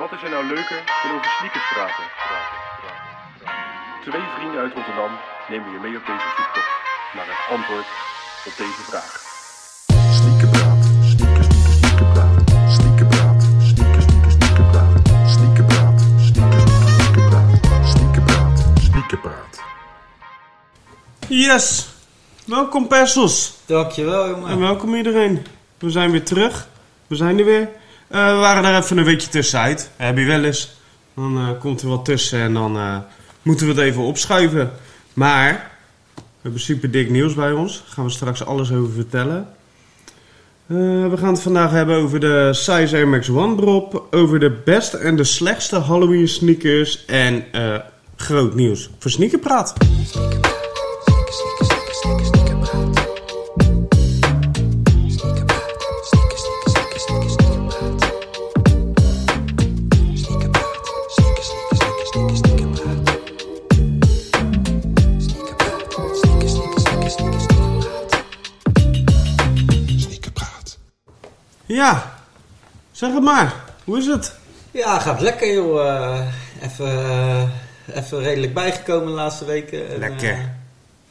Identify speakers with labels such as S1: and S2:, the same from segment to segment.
S1: Wat is er nou leuker dan over sneakers praten? Twee vrienden uit Rotterdam nemen je mee op deze zoektocht naar het antwoord op deze vraag.
S2: Sneakerpraat, sneaker, sneaker, sneakerpraat. Sneakerpraat, sneaker, sneaker, sneakerpraat. Sneakerpraat, sneaker, sneaker, sneakerpraat. Sneakerpraat, sneakerpraat.
S3: Yes! Welkom Persels.
S4: Dankjewel, jongen.
S3: En welkom iedereen. We zijn weer terug. We zijn er weer. Eh, we waren er even een weekje tussenuit. Heb je wel eens. Dan eh, komt er wat tussen en dan eh, moeten we het even opschuiven. Maar we hebben super dik nieuws bij ons. Daar gaan we straks alles over vertellen. We gaan het vandaag hebben over de Size Air Max One Drop. Over de beste en de slechtste Halloween sneakers. En groot nieuws voor Sneakerpraat.
S2: Sneakerpraat.
S3: Ja, zeg het maar. Hoe is het?
S4: Ja, gaat lekker, joh. Eh, even, eh, even redelijk bijgekomen de laatste weken. En,
S3: Lekker.
S4: eh,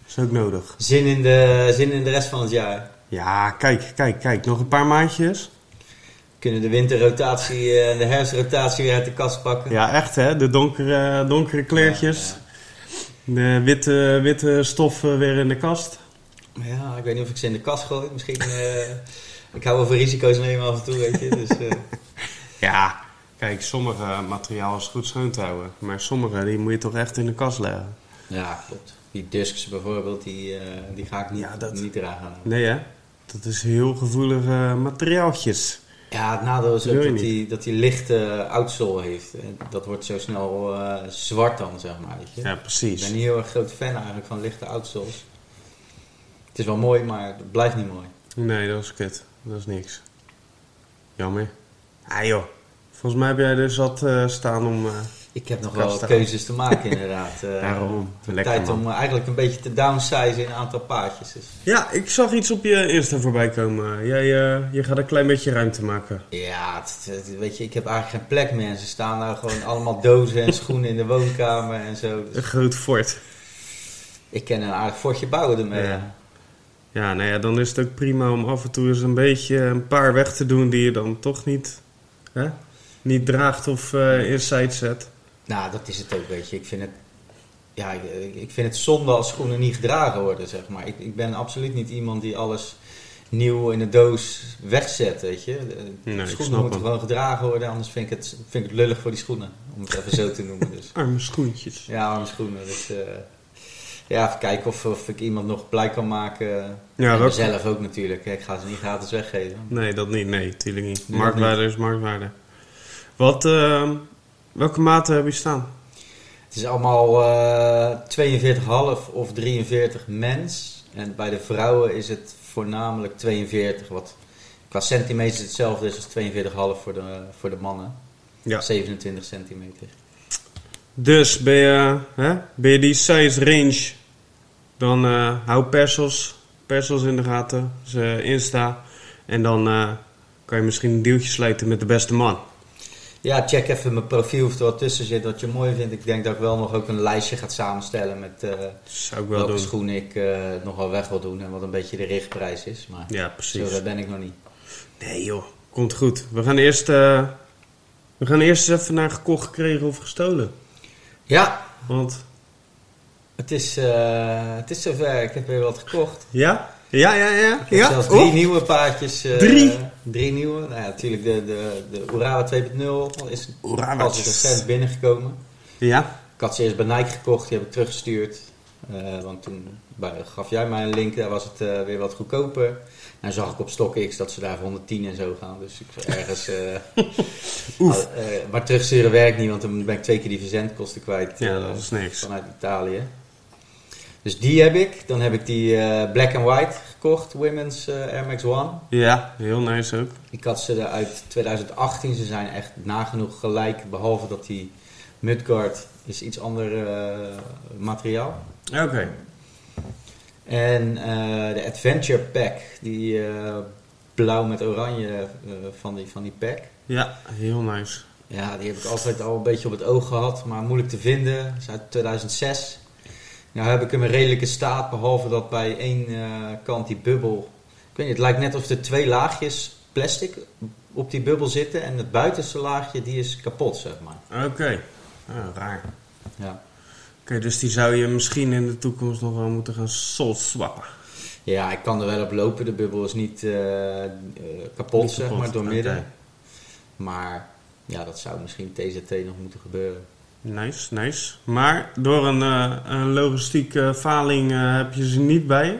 S3: Is ook nodig.
S4: zin, in de, zin in de rest van het jaar.
S3: Ja, kijk, kijk, kijk. Nog een paar maandjes.
S4: Kunnen de winterrotatie en de herfstrotatie weer uit de kast pakken.
S3: Ja, echt hè. De donkere, donkere kleertjes. De witte, witte stof weer in de kast.
S4: Ja, ik weet niet of ik ze in de kast gooi. Misschien... eh, ik hou wel van risico's nemen af en toe, weet je. Dus, eh,
S3: Ja, kijk, sommige materiaal is goed schoon te houden. Maar sommige, die moet je toch echt in de kast leggen.
S4: ja, klopt. Die Dusks bijvoorbeeld, die, eh, die ga ik niet,
S3: Ja, dat-
S4: niet gaan.
S3: Nee hè. Dat is heel gevoelige materiaaltjes.
S4: Ja, het nadeel is ook dat hij, dat hij lichte outsole heeft. En dat wordt zo snel eh, zwart dan, zeg maar. Weet je?
S3: Ja,
S4: Ik
S3: precies.
S4: ben niet heel erg groot fan eigenlijk van lichte outsoles. Het is wel mooi, maar het blijft niet mooi.
S3: Nee, dat is kut. Dat is niks. Jammer. Ah joh. Volgens mij heb jij er zat eh, staan om... eh,
S4: Ik heb nog wel keuzes te maken inderdaad. Eh,
S3: Daarom. Lekker,
S4: tijd
S3: man.
S4: om eigenlijk een beetje te downsizen in een aantal paadjes. Dus.
S3: Ja, ik zag iets op je Insta voorbij komen. Jij je gaat een klein beetje ruimte maken.
S4: Ja, het- het- weet je, ik heb eigenlijk geen plek meer. En ze staan nou gewoon allemaal dozen en schoenen in de woonkamer en zo. Dus
S3: Een groot fort.
S4: ik kan een aardig fortje bouwen ermee.
S3: Ja. Ja, nou ja, dan is het ook prima om af en toe eens een beetje een paar weg te doen die je dan toch niet, hè, niet draagt of eh inside zet.
S4: Nou, dat is het ook, weet je. Ik vind het, ja, ik, ik vind het zonde als schoenen niet gedragen worden, zeg maar. Ik, ik ben absoluut niet iemand die alles nieuw in de doos wegzet, weet je. De-
S3: Nee,
S4: schoenen moeten gewoon gedragen worden, anders vind ik, het, vind ik het lullig voor die schoenen. Om het even zo te noemen, dus.
S3: Arme schoentjes.
S4: Ja, arme schoenen. Dus, eh, ja, even kijken of, of ik iemand nog blij kan maken.
S3: Ja,
S4: en mezelf ook natuurlijk. Ik ga ze niet gratis weggeven.
S3: Nee, dat niet. Nee, tuurlijk niet.
S4: Nee,
S3: marktwaarde is marktwaarde. Wat, eh, welke maten heb je staan?
S4: Het is allemaal eh 42,5 of 43 mens. En bij de vrouwen is het voornamelijk 42. Wat qua centimeter hetzelfde is als 42,5 voor de, voor de mannen.
S3: Ja.
S4: 27 centimeter.
S3: Dus ben je, hè, ben je die size range, dan eh, hou Persels, Persels in de gaten, ze Insta. En dan eh, kan je misschien een deeltje sluiten met de beste man.
S4: Ja, check even mijn profiel of er wat tussen zit wat je mooi vindt. Ik denk dat ik wel nog ook een lijstje ga samenstellen met eh,
S3: Zou ik wel
S4: welke
S3: doen.
S4: schoenen ik eh, nog wel weg wil doen. En wat een beetje de richtprijs is. Maar
S3: Ja,
S4: zo
S3: precies.
S4: daar ben ik nog niet.
S3: Nee joh, komt goed. We gaan eerst, eh, we gaan eerst eens even naar gekocht, gekregen of gestolen.
S4: Ja,
S3: Want,
S4: het is, eh, het is zover. Ik heb weer wat gekocht.
S3: ja? Ja, ja, ja.
S4: Ik heb zelfs
S3: Oh,
S4: drie nieuwe paardjes. eh,
S3: Drie?
S4: Drie nieuwe. Nou ja, natuurlijk de, de, de Urawa 2.0 is
S3: Urawa.
S4: pas recent binnengekomen.
S3: Ja?
S4: Ik had ze eerst bij Nike gekocht, die heb ik teruggestuurd. Eh, want toen bij- gaf jij mij een link, daar was het weer wat goedkoper. Nou zag ik op StockX dat ze daar voor 110 en zo gaan. Dus ik ergens...
S3: Oef.
S4: maar terugsturen werkt niet, want dan ben ik twee keer die verzendkosten kwijt.
S3: Ja, dat is niks.
S4: vanuit Italië. Dus die heb ik. Dan heb ik die eh, Black and White gekocht, Women's eh, Air Max One.
S3: Ja, heel nice ook.
S4: Ik had ze er uit 2018. Ze zijn echt nagenoeg gelijk, behalve dat die mudguard is iets ander eh, materiaal.
S3: Oké.
S4: En de Adventure Pack, die blauw met oranje van, die, van die pack.
S3: Ja, heel nice.
S4: Ja, die heb ik altijd al een beetje op het oog gehad, maar moeilijk te vinden. Dat is uit 2006. Nou heb ik hem in redelijke staat, behalve dat bij één eh, kant die bubbel... Ik weet niet, het lijkt net of er twee laagjes plastic op die bubbel zitten. En het buitenste laagje, die is kapot, zeg maar.
S3: Oké, Ah, raar.
S4: Ja.
S3: Oké, dus die zou je misschien in de toekomst nog wel moeten gaan soul swappen.
S4: Ja, ik kan er wel op lopen. De bubbel is niet eh, eh, kapot, zeg maar, door midden. Maar ja, dat zou misschien TZT nog moeten gebeuren.
S3: Nice, nice. Maar door een, eh, een logistieke faling eh, heb je ze niet bij je?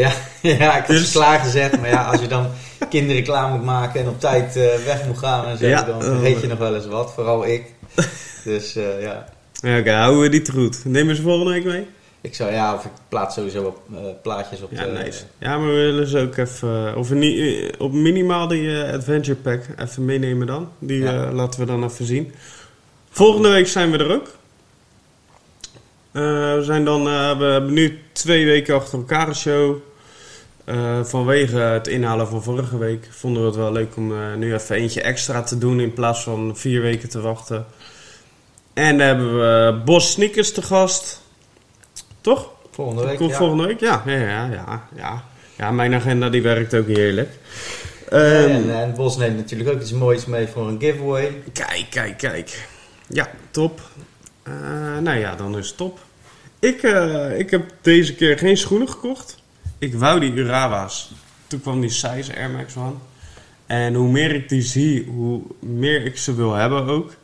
S4: Ja, ja ik had
S3: Dus-
S4: ze klaargezet. Maar ja, als je dan kinderen klaar moet maken en op tijd eh, weg moet gaan en zo,
S3: Ja,
S4: dan
S3: eh,
S4: vergeet je nog wel eens wat. Vooral ik. Dus eh, ja,
S3: Ja, oké, houden we die te goed. Nemen ze volgende week mee?
S4: ik zou ja, of ik plaats sowieso op, eh, plaatjes op
S3: Ja,
S4: de...
S3: nice. Ja, maar we willen ze ook even, of i- op minimaal die eh, adventure pack even meenemen dan. Die
S4: Ja.
S3: eh, laten we dan even zien. Volgende week zijn we er ook. Eh, we, zijn dan, eh, we hebben nu twee weken achter elkaar een show. Eh, vanwege het inhalen van vorige week vonden we het wel leuk om nu even eentje extra te doen in plaats van vier weken te wachten. En dan hebben we Bos Sneakers te gast. Toch?
S4: Volgende week,
S3: Komt
S4: ja.
S3: volgende week? Ja, ja, ja, ja, ja. Ja, mijn agenda die werkt ook heerlijk. Ehm,
S4: en, en Bos neemt natuurlijk ook iets moois mee voor een giveaway.
S3: Kijk, kijk, kijk. Ja, top. Eh, nou ja, dan is het top. Ik, eh, ik heb deze keer geen schoenen gekocht. Ik wou die Urawa's. Toen kwam die size Air Max One. En hoe meer ik die zie, hoe meer ik ze wil hebben ook.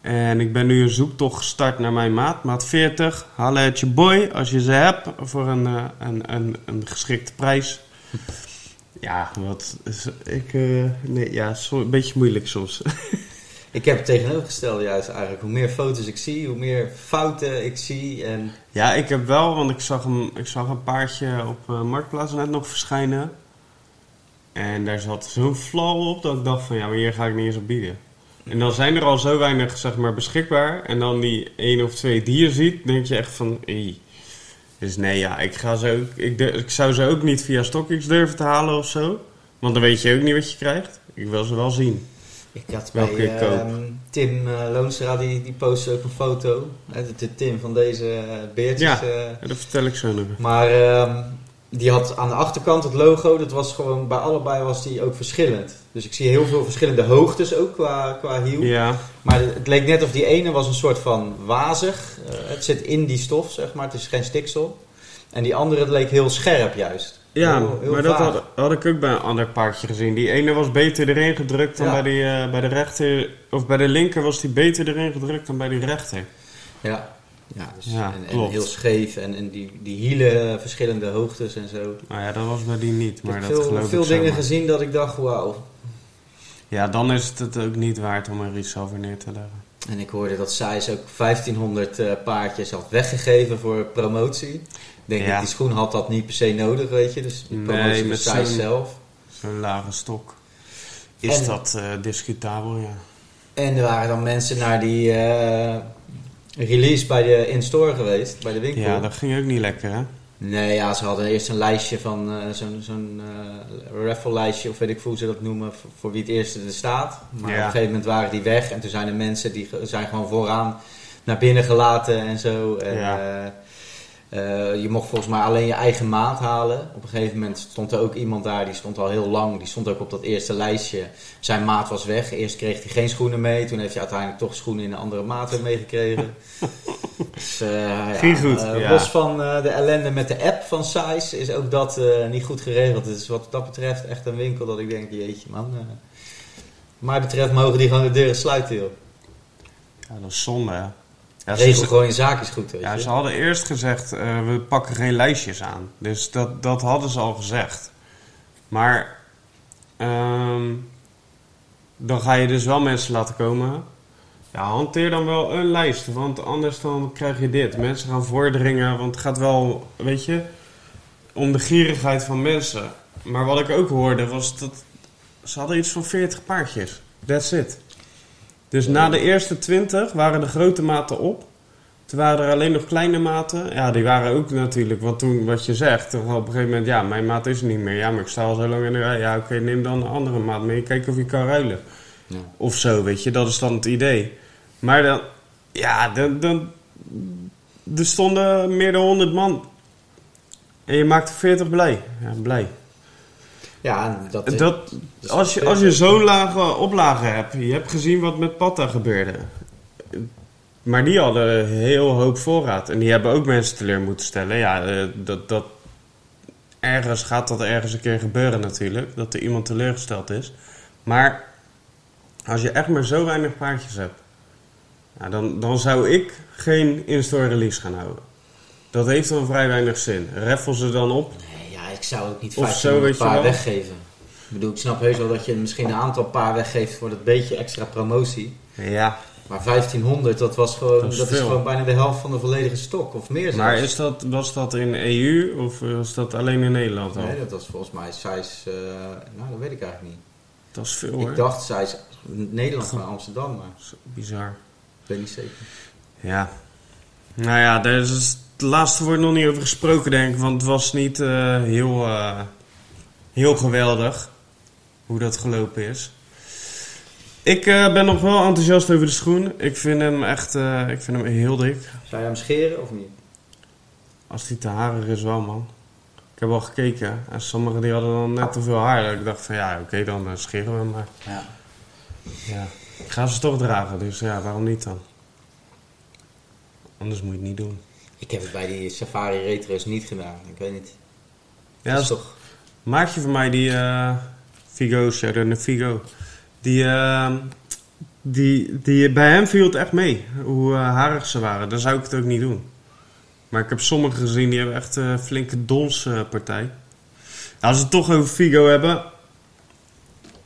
S3: En ik ben nu een zoektocht gestart naar mijn maat, maat 40. Haal het je boy als je ze hebt voor een, eh, een, een, een geschikte prijs. Ja, wat ik, nee, ja, een beetje moeilijk soms.
S4: Ik heb het tegenovergestelde juist eigenlijk. Hoe meer foto's ik zie, hoe meer fouten ik zie. En
S3: Ja, ik heb wel, want ik zag een, ik zag een paardje op eh, Marktplaats net nog verschijnen. En daar zat zo'n flaw op dat ik dacht van ja, maar hier ga ik niet eens op bieden. En dan zijn er al zo weinig zeg maar beschikbaar. En dan die één of twee die je ziet, denk je echt van. Dus nee, ja, ik, ga ze ook, ik, ik zou ze ook niet via StockX durven te halen of zo. Want dan weet je ook niet wat je krijgt. Ik wil ze wel zien.
S4: Ik had bij ehm, Tim eh Loonstra, die, die postte ook een foto. Hè, de, de Tim van deze eh, beertjes.
S3: Ja.
S4: eh.
S3: Dat vertel ik zo nog.
S4: maar ehm, die had aan de achterkant het logo. Dat was gewoon, bij allebei was die ook verschillend. Dus ik zie heel veel verschillende hoogtes ook qua, qua hiel.
S3: Ja,
S4: Maar het leek net of die ene was een soort van wazig. Eh, het zit in die stof, zeg maar. Het is geen stiksel. En die andere leek heel scherp juist.
S3: Ja,
S4: Heel- heel
S3: maar dat had, had ik ook bij een ander paardje gezien. Die ene was beter erin gedrukt dan
S4: Ja.
S3: bij, die, eh, bij de rechter. Of bij de linker was die beter erin gedrukt dan bij die rechter.
S4: Ja, ja, dus,
S3: Ja,
S4: en, en heel scheef. En, en die, die hielen, eh, verschillende hoogtes en zo.
S3: Nou ja, dat was bij die niet.
S4: Ik
S3: Maar
S4: heb
S3: dat
S4: veel, veel
S3: ik
S4: dingen
S3: zomaar.
S4: gezien dat ik dacht, wauw.
S3: Ja, dan is het het ook niet waard om er iets over neer te leggen.
S4: En ik hoorde dat Sijs ook 1500 eh, paardjes had weggegeven voor promotie. Ik denk
S3: Ja.
S4: dat die schoen had dat niet per se nodig, weet je. Dus die
S3: Nee,
S4: promotie
S3: met zo'n-
S4: zelf.
S3: Zo'n lage stok. Is
S4: En-
S3: dat eh, discutabel, ja.
S4: En er waren dan mensen naar die eh, release bij de in-store geweest, bij de winkel.
S3: Ja, dat ging ook niet lekker, hè?
S4: Nee, ja, ze hadden eerst een lijstje van eh, zo'n zo'n eh, raffle lijstje, of weet ik hoe ze dat noemen, voor, voor wie het eerste er staat. Maar
S3: Ja.
S4: op een gegeven moment waren die weg en toen zijn er mensen die zijn gewoon vooraan naar binnen gelaten en zo. En,
S3: Ja.
S4: Eh, je mocht volgens mij alleen je eigen maat halen. Op een gegeven moment stond er ook iemand daar, die stond al heel lang, die stond ook op dat eerste lijstje. Zijn maat was weg, eerst kreeg hij geen schoenen mee, toen heeft hij uiteindelijk toch schoenen in een andere maat weer meegekregen. Dus, eh, ja,
S3: goed, ja.
S4: Los van eh, de ellende met de app van Size is ook dat eh, niet goed geregeld. Het is wat dat betreft echt een winkel dat ik denk, jeetje man. wat mij betreft mogen die gewoon de deuren sluiten joh.
S3: Ja, dat is zonde, hè? Ja,
S4: Regel gewoon je zaakjes goed weet
S3: Ja,
S4: je.
S3: ze hadden eerst gezegd, eh, we pakken geen lijstjes aan. Dus dat, dat hadden ze al gezegd. Maar ehm, dan ga je dus wel mensen laten komen. Ja, hanteer dan wel een lijst, want anders dan krijg je dit. Mensen gaan voordringen, want het gaat wel, weet je, om de gierigheid van mensen. Maar wat ik ook hoorde was dat ze hadden iets van 40 paardjes. That's it. Dus na de eerste 20 waren de grote maten op. Toen waren er alleen nog kleine maten. Ja, die waren ook natuurlijk, want toen wat je zegt, op een gegeven moment, ja, mijn maat is er niet meer. Ja, maar ik sta al zo lang in de rij. Ja, oké, neem dan een andere maat mee. Kijk of je kan ruilen.
S4: Ja.
S3: Of zo, weet je. Dat is dan het idee. Maar dan... Ja, dan... dan er stonden meer dan 100 man. En je maakte 40 blij. Ja, blij.
S4: Ja, dat,
S3: Dat,
S4: is
S3: als je, als je zo'n lage oplage hebt, je hebt gezien wat met Patta gebeurde. Maar die hadden een heel hoop voorraad. En die hebben ook mensen teleur moeten stellen. Ja, eh, dat, dat, ergens gaat dat ergens een keer gebeuren natuurlijk. Dat er iemand teleurgesteld is. Maar als je echt maar zo weinig paardjes hebt. Dan, dan zou ik geen in-store release gaan houden. Dat heeft dan vrij weinig zin. Raffel ze dan op.
S4: Ik zou ook niet
S3: Of
S4: 15
S3: zo, weet je
S4: paar
S3: wel.
S4: weggeven. Ik bedoel, ik snap heus wel dat je misschien een aantal paar weggeeft voor dat beetje extra promotie.
S3: Ja,
S4: Maar 1500, dat, was gewoon,
S3: Dat
S4: dat,
S3: is
S4: gewoon bijna de helft van de volledige stok. Of meer zelfs.
S3: Maar is dat, was dat in EU of was dat alleen in Nederland al?
S4: Nee, dat was volgens mij size... eh, nou, dat weet ik eigenlijk niet.
S3: Dat is veel hoor.
S4: Ik dacht size Nederland van Amsterdam, maar
S3: bizar.
S4: ik weet niet zeker.
S3: Ja. Nou ja, is het laatste woord nog niet over gesproken denk ik. Want het was niet eh, heel, eh, heel geweldig hoe dat gelopen is. Ik eh, ben nog wel enthousiast over de schoen. Ik vind hem echt ik vind hem heel dik.
S4: Zou je hem scheren of niet?
S3: Als die te harig is wel man. Ik heb al gekeken. En sommigen die hadden dan net te veel haar. Dat ik dacht van ja, oké dan scheren we hem maar.
S4: Ja.
S3: Ja, ik ga ze toch dragen, dus ja, waarom niet dan? Anders moet je het niet doen.
S4: Ik heb het bij die Safari Retro's niet gedaan. Ik weet niet.
S3: Ja,
S4: dat is toch...
S3: maatje van mij, die eh Figo's, ja, de Figo, die, eh, die, die, bij hem viel het echt mee, hoe eh, harig ze waren. Dan zou ik het ook niet doen. Maar ik heb sommigen gezien, die hebben echt een flinke donspartij. als we het toch over Figo hebben.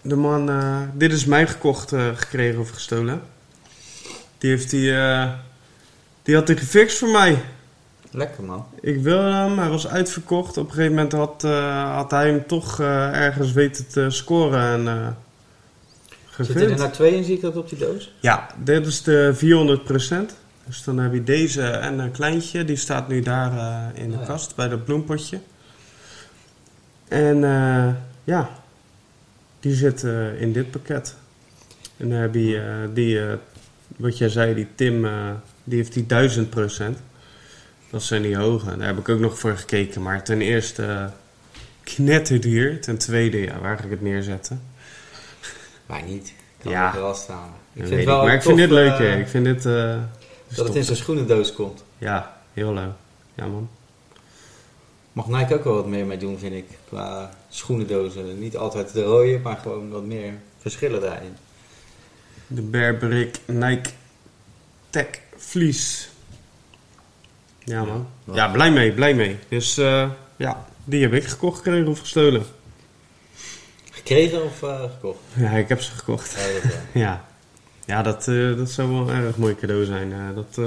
S3: De man, eh, dit is mij gekocht, eh, gekregen of gestolen. Die heeft die, eh, die had hij gefixt voor mij.
S4: Lekker man.
S3: Ik wilde hem, hij was uitverkocht. Op een gegeven moment had, eh, had hij hem toch eh, ergens weten te scoren en eh
S4: Zitten er nou twee in, zie ik dat op die doos?
S3: Ja, dit is de 400%. Dus dan heb je deze en een kleintje. Die staat nu daar eh, in de
S4: Oh ja.
S3: kast bij dat bloempotje. En eh, ja, die zit eh, in dit pakket. En dan heb je eh, die, eh, wat jij zei, die Tim, eh, die heeft die 1000%. Dat zijn die hoge. Daar heb ik ook nog voor gekeken. Maar ten eerste eh, knetterduur. Ten tweede, ja, waar ga ik het neerzetten?
S4: Waar niet. Kan
S3: Ja.
S4: er wel staan. Ik vind het
S3: ik.
S4: wel
S3: Maar ik vind dit leuk,
S4: eh,
S3: hè. Ik vind dit... eh,
S4: dat het in zo'n schoenendoos komt.
S3: Ja, heel leuk. Ja, man.
S4: Mag Nike ook wel wat meer mee doen, vind ik. Qua schoenendozen. Niet altijd de rode, maar gewoon wat meer verschillen daarin.
S3: De Bearbrick Nike Tech Vlies. Ja, man.
S4: Ja.
S3: Ja, blij mee, blij mee. Dus eh, ja, die heb ik gekocht gekregen of gestolen.
S4: Gekregen of eh, gekocht?
S3: Ja, ik heb ze gekocht.
S4: Ja, dat wel.
S3: Ja, ja dat, eh, dat zou wel een erg mooi cadeau zijn. dat,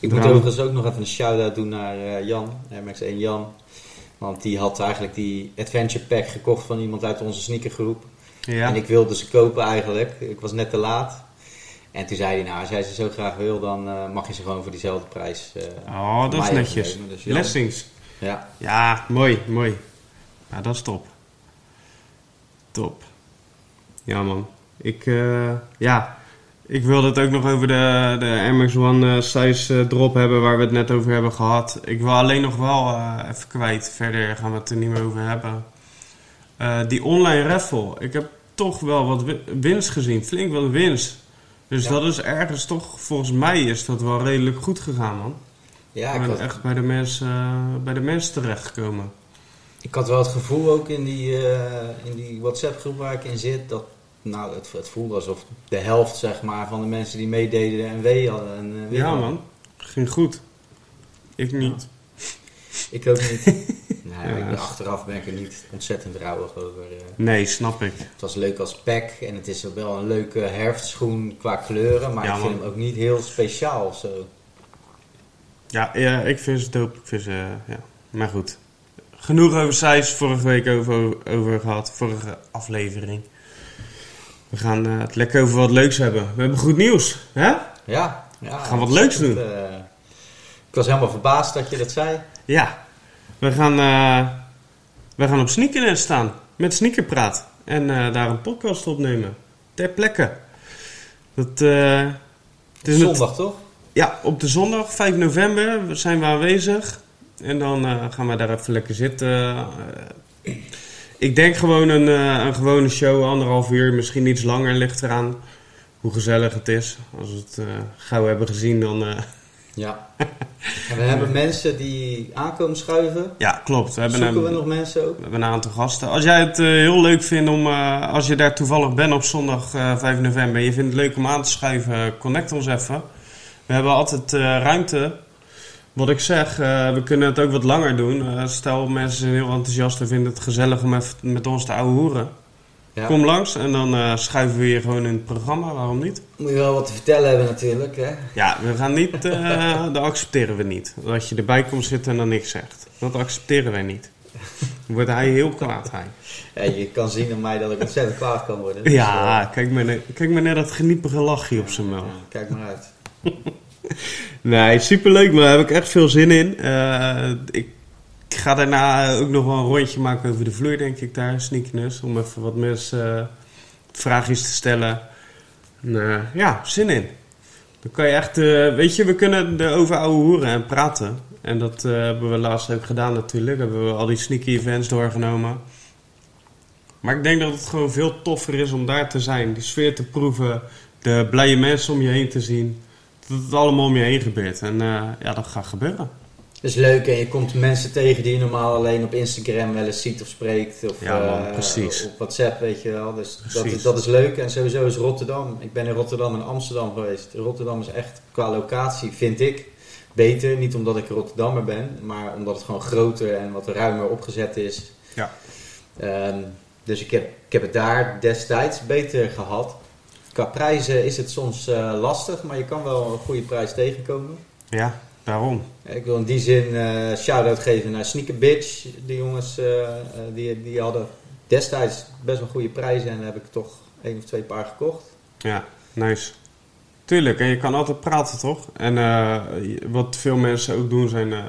S4: Ik moet overigens ook nog even een shout-out doen naar Jan, MX1 Jan. Want die had eigenlijk die Adventure Pack gekocht van iemand uit onze sneakergroep.
S3: ja.
S4: En ik wilde ze kopen eigenlijk. Ik was net te laat. En toen zei hij, nou, als jij ze zo graag wil, dan eh, mag je ze gewoon voor diezelfde prijs. eh,
S3: oh, dat is netjes.
S4: Dus Jan,
S3: Blessings.
S4: Ja,
S3: Ja, mooi, mooi. Ja, dat is top. Top. Ja, man. Ik, eh, ja, ik wilde het ook nog over de, de Air Max One eh, size drop hebben waar we het net over hebben gehad. Ik wil alleen nog wel even kwijt, verder gaan we het er niet meer over hebben. Die online raffle, ik heb toch wel wat wi- winst gezien, flink wat winst. Dus
S4: Ja.
S3: dat is ergens toch, volgens mij is dat wel redelijk goed gegaan, man.
S4: ja
S3: Ik
S4: had,
S3: echt bij de mensen, bij de mensen terechtgekomen.
S4: ik had wel het gevoel ook in die, eh, in die WhatsApp-groep waar ik in zit, dat nou, het, het voelde alsof de helft zeg maar, van de mensen die meededen en W hadden. En, win
S3: Ja, man. Ging goed. Ik niet.
S4: Ik ook niet.
S3: Ja.
S4: ik, achteraf ben ik er niet ontzettend rouwig over. eh.
S3: Nee, snap ik.
S4: Het was leuk als pack en het is wel een leuke herfstschoen qua kleuren, maar
S3: Ja,
S4: ik vind
S3: man.
S4: hem ook niet heel speciaal of zo.
S3: Ja, ja ik vind ze dope. Ik vind ze, ja. Maar goed. Genoeg over size. Vorige week over, over gehad. Vorige aflevering. We gaan eh, het lekker over wat leuks hebben. We hebben goed nieuws. Hè?
S4: Ja, ja
S3: Gaan wat leuks doen.
S4: ontzettend, eh, ik was helemaal verbaasd dat je dat zei.
S3: Ja. We gaan, eh, we gaan op Sneakernet staan. Met Sneakerpraat. En eh, daar een podcast opnemen. ter plekke. Dat, eh, het is met-
S4: Zondag toch?
S3: ja, op de zondag, 5 november, zijn we aanwezig. En dan gaan we daar even lekker zitten. Ik denk gewoon een, een gewone show, anderhalf uur, misschien iets langer, ligt eraan hoe gezellig het is. Als we het gauw hebben gezien, dan...
S4: Ja. En we hebben mensen die aankomen schuiven.
S3: ja, klopt. We hebben,
S4: Zoeken we
S3: een,
S4: nog mensen ook?
S3: we hebben een aantal gasten. Als jij het eh, heel leuk vindt om, eh, als je daar toevallig bent op zondag eh, 5 november... en je vindt het leuk om aan te schuiven, connect ons even. We hebben altijd ruimte. Wat ik zeg, we kunnen het ook wat langer doen. Stel, mensen zijn heel enthousiast en vinden het gezellig om even met ons te ouwe hoeren.
S4: Ja.
S3: Kom langs en dan eh, schuiven we je gewoon in het programma. Waarom niet?
S4: Moet je wel wat te vertellen hebben natuurlijk. Hè?
S3: Ja, we gaan niet, eh, dat accepteren we niet. Dat je erbij komt zitten en dan niks zegt. Dat accepteren wij niet. Dan wordt hij heel kwaad, hij.
S4: Ja, je kan zien aan mij dat ik ontzettend kwaad kan worden. Dus,
S3: Ja, kijk maar, naar- kijk maar naar dat geniepige lachje op zijn mel.
S4: kijk maar uit.
S3: Nee, superleuk, maar daar heb ik echt veel zin in. Eh, ik ga daarna ook nog wel een rondje maken over de vloer, denk ik, daar, Sneakiness. Om even wat mensen eh, vraagjes te stellen. En, eh, ja, zin in. Dan kan je echt, eh, weet je, we kunnen erover ouwe hoeren en praten. En dat hebben we laatst ook gedaan natuurlijk. Hebben we al die sneaky events doorgenomen. Maar ik denk dat het gewoon veel toffer is om daar te zijn. Die sfeer te proeven. De blije mensen om je heen te zien. Dat het allemaal om je heen gebeurt. En ja, dat gaat gebeuren.
S4: Is leuk en je komt mensen tegen die je normaal alleen op Instagram wel eens ziet of spreekt. Of
S3: Ja, man,
S4: eh,
S3: precies.
S4: op WhatsApp, weet je wel. Dus dat is, dat is leuk. En sowieso is Rotterdam. Ik ben in Rotterdam en Amsterdam geweest. Rotterdam is echt qua locatie, vind ik, beter. Niet omdat ik Rotterdammer ben, maar omdat het gewoon groter en wat ruimer opgezet is.
S3: Ja.
S4: Ehm, dus ik heb, ik heb het daar destijds beter gehad. Qua prijzen is het soms eh, lastig, maar je kan wel een goede prijs tegenkomen.
S3: Ja, daarom.
S4: Ik wil in die zin eh shout-out geven naar Sneaker Bitch. Die jongens eh, eh, die, die hadden destijds best wel goede prijzen en daar heb ik toch één of twee paar gekocht.
S3: Ja, nice. Tuurlijk, en je kan altijd praten, toch? En wat veel mensen ook doen, zijn eh,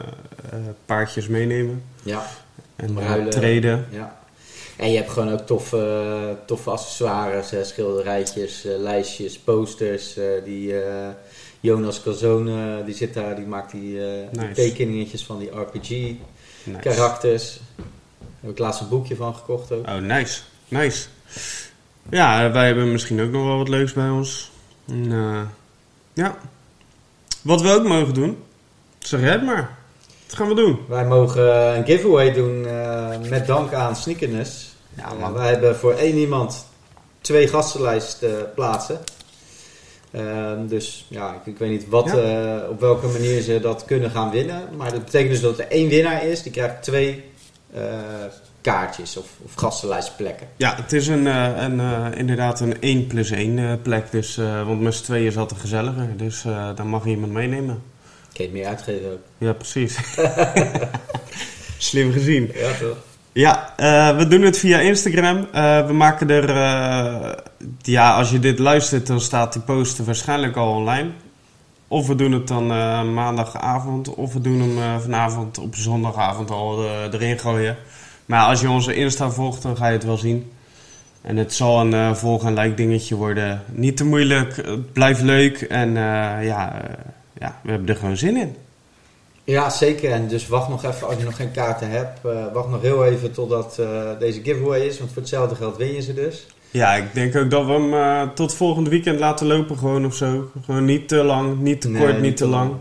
S3: paardjes meenemen.
S4: Ja,
S3: En
S4: Ruilen.
S3: treden.
S4: ja. En je hebt gewoon ook toffe, toffe accessoires, schilderijtjes, lijstjes, posters. die Jonas Calzone, die zit daar, die maakt die, eh, die
S3: Nice.
S4: tekeningetjes van die RPG
S3: Nice.
S4: karakters. Daar heb ik laatst een boekje van gekocht ook.
S3: Oh, nice. Nice. Ja, eh, wij hebben misschien ook nog wel wat leuks bij ons. En, eh, ja. Wat we ook mogen doen, zeg jij het maar. Wat gaan we doen?
S4: Wij mogen een giveaway doen eh, met dank aan Sneakerness.
S3: Ja,
S4: Ja,
S3: man.
S4: wij hebben voor één iemand twee gastenlijsten plaatsen. Ehm, dus ja, ik, ik weet niet wat, eh, op welke manier ze dat kunnen gaan winnen. Maar dat betekent dus dat er één winnaar is, die krijgt twee eh, kaartjes of, of gastenlijstplekken.
S3: Ja, het is een, eh, een, inderdaad een 1 plus 1 eh, plek. Dus, want met z'n tweeën is altijd gezelliger. Dus dan mag je iemand meenemen.
S4: Kan je het meer uitgeven ook.
S3: Ja, precies. Slim gezien.
S4: Ja, toch?
S3: Ja, eh, we doen het via Instagram. Eh, we maken er... eh, ja, als je dit luistert, dan staat die post waarschijnlijk al online. Of we doen het dan maandagavond, of we doen hem vanavond op zondagavond al erin gooien. Maar als je onze Insta volgt, dan ga je het wel zien. En het zal een volg- en like dingetje worden. Niet te moeilijk, het blijft leuk. En ja, ja, we hebben er gewoon zin in.
S4: Ja, zeker. En dus wacht nog even, als je nog geen kaarten hebt, eh, wacht nog heel even totdat eh, deze giveaway is. Want voor hetzelfde geld win je ze dus.
S3: Ja, ik denk ook dat we hem eh, tot volgend weekend laten lopen gewoon of zo. Gewoon niet te lang, niet te
S4: Nee,
S3: kort, niet te lang.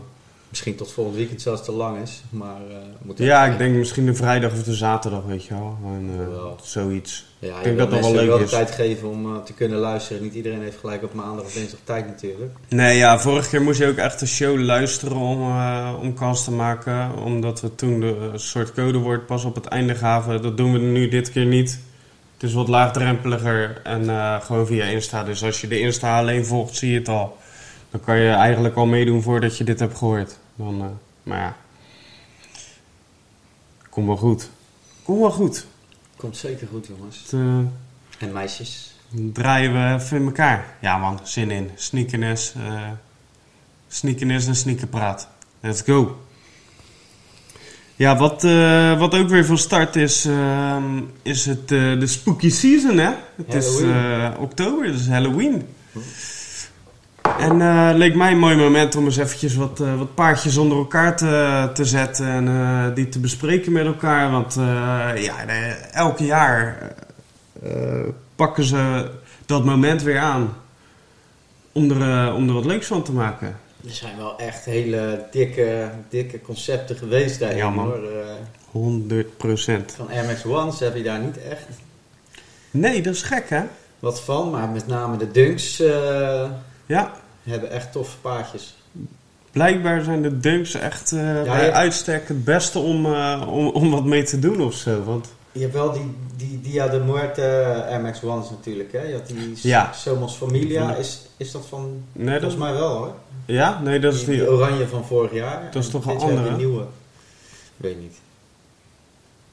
S4: Misschien tot volgend weekend zelfs te lang is. Maar eh moet
S3: Ja, ik denk misschien de vrijdag of de zaterdag, weet je wel. En, eh,
S4: Wel.
S3: zoiets.
S4: Ja, je
S3: denk dat dat wel leuk
S4: wel
S3: is.
S4: tijd geven om eh, te kunnen luisteren. Niet iedereen heeft gelijk op maandag of dinsdag tijd natuurlijk.
S3: Nee, ja, vorige keer moest je ook echt de show luisteren om, om kans te maken. Omdat we toen de soort codewoord pas op het einde gaven. Dat doen we nu dit keer niet. Het is wat laagdrempeliger en gewoon via Insta. Dus als je de Insta alleen volgt, zie je het al. Dan kan je eigenlijk al meedoen voordat je dit hebt gehoord. Dan, eh, maar ja. Kom wel goed. Kom wel goed.
S4: Komt zeker goed jongens.
S3: Het, eh,
S4: En meisjes.
S3: Dan draaien we even in elkaar. Ja man, zin in. Sneakernes. eh sneakernes en sneakerpraat. Let's go. Ja, wat, wat ook weer van start is, ehm, is het, de spooky season, hè? Het is
S4: Halloween.
S3: oktober, het is Halloween. En eh leek mij een mooi moment om eens eventjes wat, eh, wat paardjes onder elkaar te, te zetten en eh, die te bespreken met elkaar. Want ja, de- elk jaar pakken ze dat moment weer aan om er, om er wat leuks van te maken.
S4: Er zijn wel echt hele dikke, dikke concepten geweest daarin
S3: Ja, man.
S4: hoor. Eh,
S3: 100 procent.
S4: van Air Max Ones heb je daar niet echt
S3: Nee, dat is gek, hè?
S4: wat van. Maar met name de Dunks
S3: Ja,
S4: hebben echt toffe paardjes.
S3: blijkbaar zijn de dunks echt eh, bij uitstek het beste om, eh, om, om wat mee te doen of zo. Want
S4: Je hebt wel die, die Dia de Muerte Air Max Ones natuurlijk. Hè? Je had die
S3: Ja.
S4: Somos Familia. Is, is dat van...
S3: nee, dat,
S4: Volgens mij wel hoor.
S3: ja, nee, dat is
S4: die, oranje van vorig jaar.
S3: Dat is toch een
S4: dit
S3: andere?
S4: Die nieuwe. Weet niet.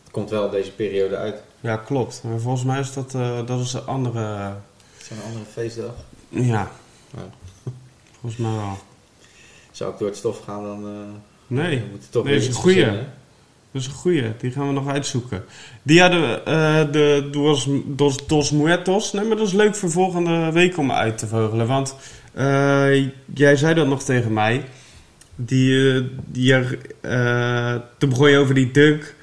S4: Het komt wel deze periode uit.
S3: Ja, klopt. Maar volgens mij is dat, eh, dat is een andere.
S4: Het is een andere feestdag.
S3: ja.
S4: Ja.
S3: Volgens mij wel.
S4: Zou ik door het stof gaan, dan eh
S3: Nee,
S4: we toch
S3: Nee,
S4: weer
S3: is een goeie.
S4: verzinnen.
S3: dat is een goeie. Die gaan we nog uitzoeken. Die hadden eh, de Dos, Dos, Dos Muertos. Nee, maar dat is leuk voor volgende week om uit te vogelen. Want eh, jij zei dat nog tegen mij. Die, eh, die toen begon je over die dunk.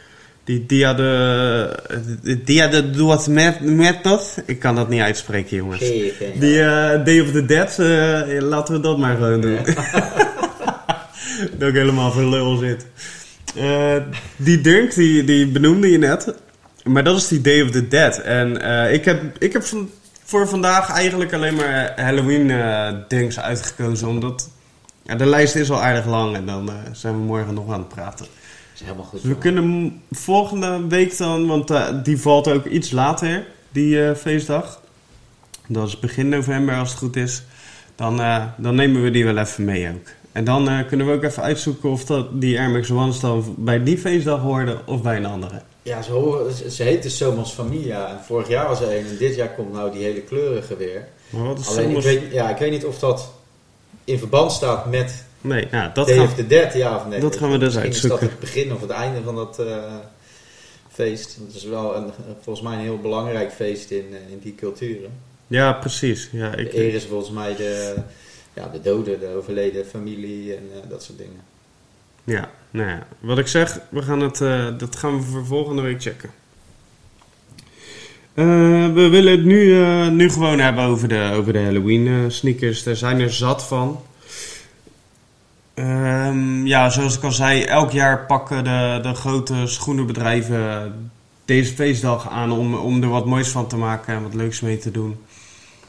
S3: Die Dia de, Dia de Dos Muertos. Ik kan dat niet uitspreken, jongens.
S4: Geen- geen-
S3: Die eh, Day of the Dead, eh, laten we dat maar gewoon doen. dat ik helemaal voor lul zit. Eh, die Dunk, die, die benoemde je net. Maar dat is die Day of the Dead. En eh, ik heb, ik heb van, voor vandaag eigenlijk alleen maar Halloween eh Dunks uitgekozen. Omdat ja, de lijst is al aardig lang. En dan eh, zijn we morgen nog aan het praten.
S4: Dat is helemaal goed.
S3: We kunnen volgende week dan, want eh, die valt ook iets later, die eh, feestdag. Dat is begin november als het goed is. Dan, eh, dan nemen we die wel even mee ook. En dan kunnen we ook even uitzoeken of dat die Air Max Ones dan bij die feestdag hoorden of bij een andere.
S4: Ja, ze, horen, ze, heet dus Somos Familia. En vorig jaar was er een en dit jaar komt nou die hele kleurige weer.
S3: Maar wat is
S4: Alleen ik
S3: soms...
S4: weet, ja, ik weet niet of dat in verband staat met
S3: Nee, nou, dat
S4: Day
S3: gaan
S4: of the Dead, ja of nee.
S3: dat gaan we dus
S4: Misschien is
S3: uitzoeken.
S4: dat het begin of het einde van dat eh, feest. Het is wel een, volgens mij een heel belangrijk feest in, eh, in die culturen.
S3: Ja, precies. Ja,
S4: De
S3: ik,
S4: eer is volgens mij de, ja, de doden, de overleden familie en eh, dat soort dingen.
S3: ja, nou ja, wat ik zeg, we gaan het, dat gaan we voor volgende week checken. We willen het nu, nu gewoon hebben over de, over de Halloween sneakers. Daar zijn er zat van. Ehm, ja, zoals ik al zei, elk jaar pakken de, de grote schoenenbedrijven deze feestdag aan om, om er wat moois van te maken en wat leuks mee te doen.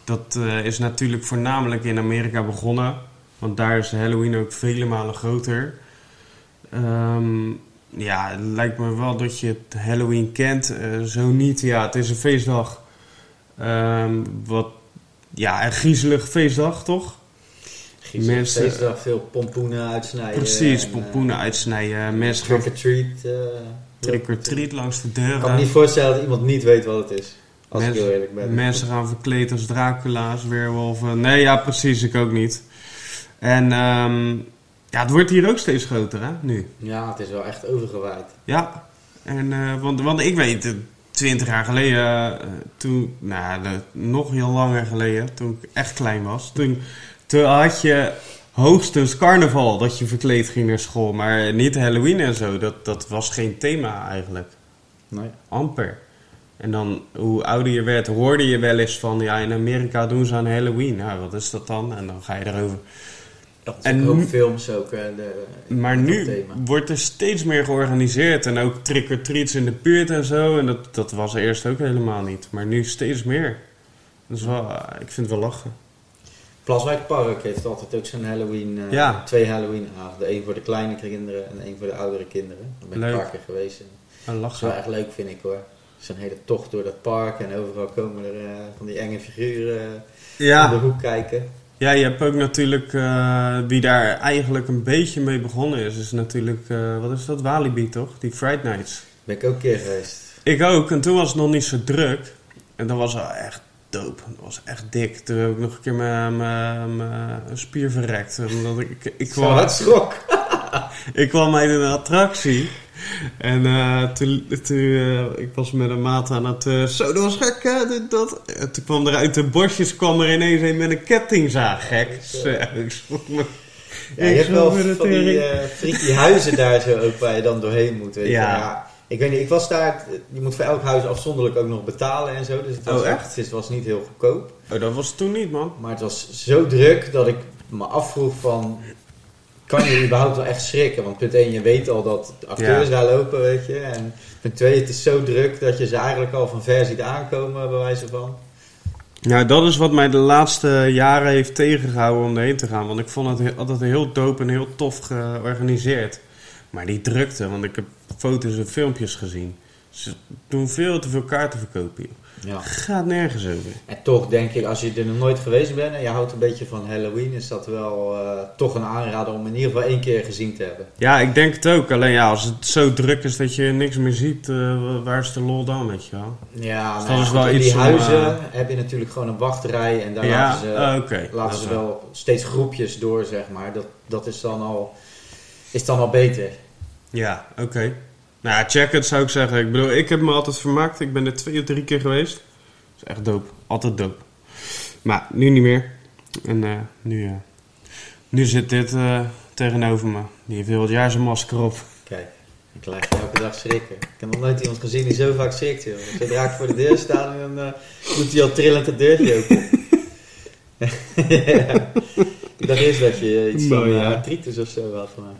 S3: Dat eh, is natuurlijk voornamelijk in Amerika begonnen. Want daar is Halloween ook vele malen groter. Ehm, ja, het lijkt me wel dat je het Halloween kent. Eh, zo niet, ja, het is een feestdag. Ehm, wat, ja, een griezelige feestdag, toch? Mensen-
S4: feestdag, veel pompoenen uitsnijden.
S3: Precies,
S4: en,
S3: pompoenen
S4: eh,
S3: uitsnijden. Mensen gaan
S4: Trick-or-treat. eh,
S3: trick-or-treat langs de
S4: Ik kan me
S3: deuren.
S4: niet voorstellen dat iemand niet weet wat het is. Als ik
S3: Mensen-
S4: heel eerlijk ben.
S3: Mensen gaan verkleed als Dracula's, weerwolven. Nee, ja, precies, ik ook niet. En ehm, ja, het wordt hier ook steeds groter, hè, nu.
S4: Ja, het is wel echt overgewaaid.
S3: Ja, en, eh, want, want ik weet, twintig jaar geleden, toen, nou, de- nog heel langer geleden, toen ik echt klein was, toen, toen had je hoogstens carnaval dat je verkleed ging naar school, maar niet Halloween en zo. Dat, dat was geen thema eigenlijk.
S4: Nee.
S3: Amper. En dan, hoe ouder je werd, hoorde je wel eens van, ja, in Amerika doen ze aan Halloween. Nou, wat is dat dan? En dan ga je erover.
S4: Dat
S3: En
S4: ook
S3: nu-
S4: films ook. eh, de,
S3: Maar nu
S4: thema.
S3: wordt er steeds meer georganiseerd. En ook trick-or-treats in de buurt en zo. En dat, dat was eerst ook helemaal niet. Maar nu steeds meer. Dat is wel, eh, ik vind het wel lachen.
S4: Plaswijk Park heeft altijd ook zo'n Halloween, eh,
S3: Ja.
S4: twee Halloween avonden. Eén voor de kleine kinderen en één voor de oudere kinderen. Daar ben ik een paar keer geweest. En Dat is wel echt leuk vind ik hoor. Zo'n hele tocht door dat park en overal komen er eh, van die enge figuren eh, om de
S3: Ja.
S4: hoek kijken.
S3: ja, je hebt ook natuurlijk, wie daar eigenlijk een beetje mee begonnen is, is natuurlijk, wat is dat? Walibi toch? Die Fright Nights.
S4: Ben ik ook een keer geweest.
S3: Ik ook, en toen was het nog niet zo druk. En dat was wel echt dope. Dat was echt dik. Toen heb ik nog een keer mijn, spier verrekt. Omdat ik, ik,
S4: Ik
S3: kwam,
S4: het schrok.
S3: ik kwam uit een attractie. En eh, toen, toen eh, ik was met een maat aan het... eh, zo, dat was gek, hè, dit, dat. En toen kwam er uit de bosjes kwam er ineens een met een kettingzaag, gek. Zo, ik schrok me.
S4: Ja, je hebt wel van die freaky huizen daar zo ook waar je dan doorheen moet. Weet je.
S3: Ja.
S4: Ik weet niet, ik was daar, je moet voor elk huis afzonderlijk ook nog betalen en zo. Dus het was,
S3: Oh, echt?
S4: Het was niet heel goedkoop.
S3: Oh, dat was toen niet, man.
S4: Maar het was zo druk dat ik me afvroeg van... Kan je überhaupt wel echt schrikken? Want punt 1, je weet al dat de acteurs
S3: Ja.
S4: daar lopen, weet je. En punt 2, het is zo druk dat je ze eigenlijk al van ver ziet aankomen, bij wijze van.
S3: Nou, dat is wat mij de laatste jaren heeft tegengehouden om erheen te gaan. Want ik vond het he- altijd heel dope en heel tof georganiseerd. Maar die drukte, want ik heb foto's en filmpjes gezien. Ze doen veel te veel kaarten verkopen. joh.
S4: Ja.
S3: Gaat nergens over.
S4: En toch denk ik, als je er nog nooit geweest bent en je houdt een beetje van Halloween, is dat wel eh, toch een aanrader om in ieder geval één keer gezien te hebben.
S3: Ja, ik denk het ook. Alleen ja, als het zo druk is dat je niks meer ziet, eh, waar is de lol dan, weet je wel?
S4: Ja,
S3: Dus
S4: nou
S3: is wel
S4: in
S3: iets
S4: die
S3: om,
S4: huizen
S3: eh,
S4: heb je natuurlijk gewoon een wachtrij en daar
S3: ja,
S4: laten ze, laten ze wel steeds groepjes door, zeg maar. Dat, dat is, dan al, is dan al beter.
S3: Ja, oké. Nou, ja, check het zou ik zeggen. Ik bedoel, ik heb me altijd vermaakt. Ik ben er twee of drie keer geweest. Dat is echt dope. Altijd dope. Maar nu niet meer. En eh, nu, eh, nu zit dit eh, tegenover me. Die heeft heel het jaar zijn masker op.
S4: Kijk, ik krijg elke dag schrikken. Ik heb nog nooit iemand gezien die zo vaak schrikt, joh. Zodra ik voor de deur sta, dan eh, doet hij al trillend het deurtje open. ja. Ik dacht eerst dat je iets van
S3: Mooi,
S4: uh,
S3: ja.
S4: artritis of zo had. Maar...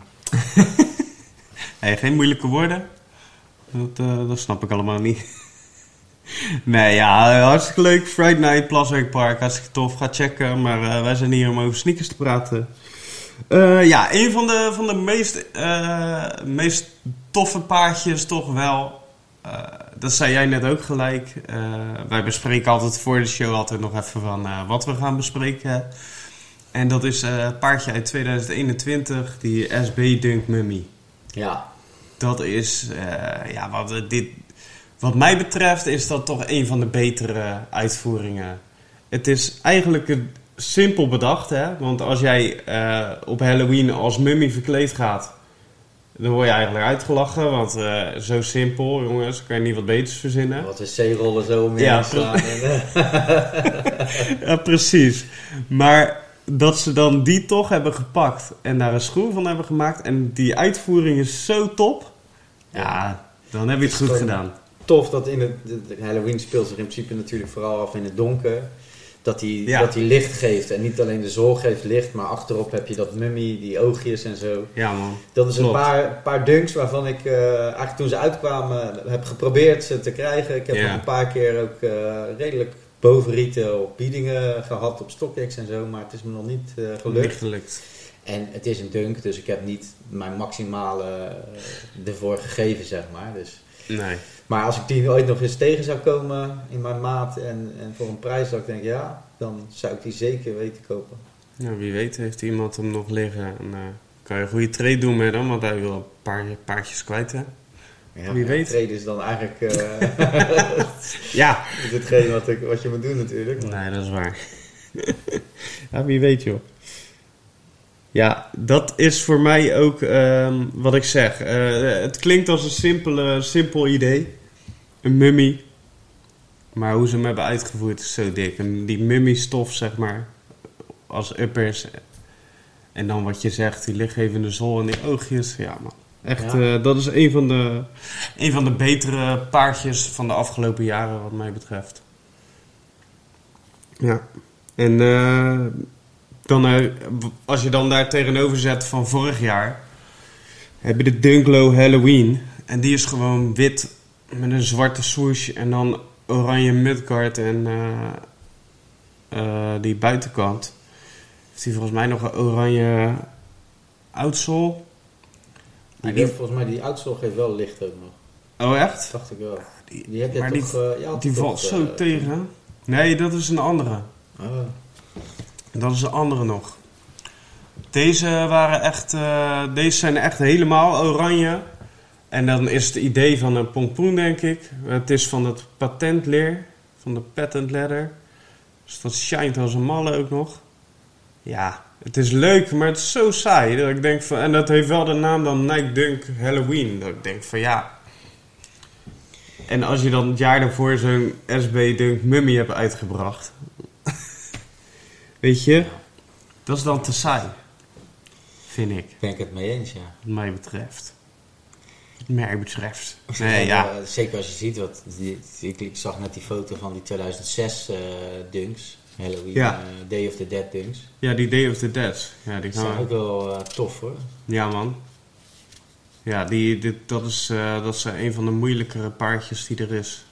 S3: Hey, geen moeilijke woorden. Dat, eh, dat snap ik allemaal niet. nee, ja, hartstikke leuk. Friday Night, Plaswerk Park, hartstikke tof. Ga checken. Maar eh, wij zijn hier om over sneakers te praten. Eh, ja, een van de, van de meest, meest toffe paardjes toch wel. dat zei jij net ook gelijk. Wij bespreken altijd voor de show altijd nog even van wat we gaan bespreken. En dat is eh paardje uit 2021, die SB Dunk Mummy.
S4: Ja,
S3: Dat is, eh, ja, wat, eh, dit, wat mij betreft is dat toch een van de betere uitvoeringen. Het is eigenlijk een simpel bedacht, hè. Want als jij eh, op Halloween als mummy verkleed gaat, dan word je eigenlijk uitgelachen. Want zo simpel, jongens, kan je niet wat beters verzinnen.
S4: wat wc-rollen zo om je
S3: Ja,
S4: heen slaan. En, eh,
S3: Ja, precies. Maar dat ze dan die toch hebben gepakt en daar een schoen van hebben gemaakt en die uitvoering is zo top. Ja, dan heb je het goed gedaan.
S4: tof dat in het Halloween speelt zich in principe natuurlijk vooral af in het donker. Dat hij
S3: Ja.
S4: dat hij licht geeft. En niet alleen de zol geeft licht, maar achterop heb je dat mummy, die oogjes en zo.
S3: Ja, man.
S4: Dat is een
S3: Klopt.
S4: paar, paar dunks waarvan ik eh, eigenlijk toen ze uitkwamen heb geprobeerd ze te krijgen. Ik heb
S3: Ja.
S4: nog een paar keer ook eh, redelijk boven retail biedingen gehad op StockX en zo. Maar het is me nog niet eh, gelukt.
S3: Niet gelukt.
S4: En het is een dunk, dus ik heb niet mijn maximale eh, ervoor gegeven, zeg maar. Dus
S3: Nee.
S4: maar als ik die ooit nog eens tegen zou komen in mijn maat en, en voor een prijs dat ik denk, ja, dan zou ik die zeker weten kopen.
S3: Ja, wie weet heeft iemand hem nog liggen. En, eh, kan je een goede trade doen met hem, want hij wil een paar paardjes kwijt, hè?
S4: Ja,
S3: Wie weet.
S4: Trade is dan eigenlijk eh
S3: Ja.
S4: hetgeen wat, ik, wat je moet doen natuurlijk. Maar-
S3: Nee, dat is waar. ja, wie weet, joh. Ja, dat is voor mij ook ehm, wat ik zeg. Eh, het klinkt als een simpele, simpel idee. Een mummy. Maar hoe ze hem hebben uitgevoerd is zo dik. En die mummy-stof, zeg maar, als uppers. En dan wat je zegt, die lichtgevende zol en die oogjes. Ja, man. Echt,
S4: Ja.
S3: eh, dat is een van, de, een van de betere paardjes van de afgelopen jaren, wat mij betreft. Ja. En eh, dan, eh, als je dan daar tegenover zet van vorig jaar, heb je de Dunklo Halloween. En die is gewoon wit met een zwarte swoosh en dan oranje mudguard en die buitenkant. Heeft hij volgens mij nog een oranje outsole.
S4: Die volgens mij, die oudsol geeft wel licht ook nog.
S3: Oh echt?
S4: Dat dacht ik wel.
S3: Die,
S4: Die heb je
S3: maar
S4: toch...
S3: die,
S4: eh,
S3: die valt
S4: eh,
S3: zo tegen. Nee, dat is een andere.
S4: Oh.
S3: Dat is een andere nog. Deze waren echt, eh, deze zijn echt helemaal oranje. En dan is het idee van een pompoen, denk ik. Het is van het patentleer, van de patent leather. Dus dat shined als een malle ook nog. Ja, Het is leuk, maar het is zo saai. Dat ik denk van, en dat heeft wel de naam dan Nike Dunk Halloween. Dat ik denk van ja. En als je dan het jaar daarvoor zo'n SB Dunk Mummy hebt uitgebracht. Weet je, dat is dan te saai. Vind ik,
S4: Ben ik het mee eens, ja.
S3: wat mij betreft. Wat mij betreft. Nee, ja.
S4: eh, zeker als je ziet, wat, ik zag net die foto van die 2006 eh, dunks. Halloween,
S3: Ja.
S4: eh, Day of the Dead dunks.
S3: Ja, die Day of the Dead. Ja, die gaan
S4: zijn
S3: we-
S4: ook wel eh, tof hoor.
S3: Ja, man. Ja, die, dit, dat, is, eh, dat is een van de moeilijkere paardjes die er is.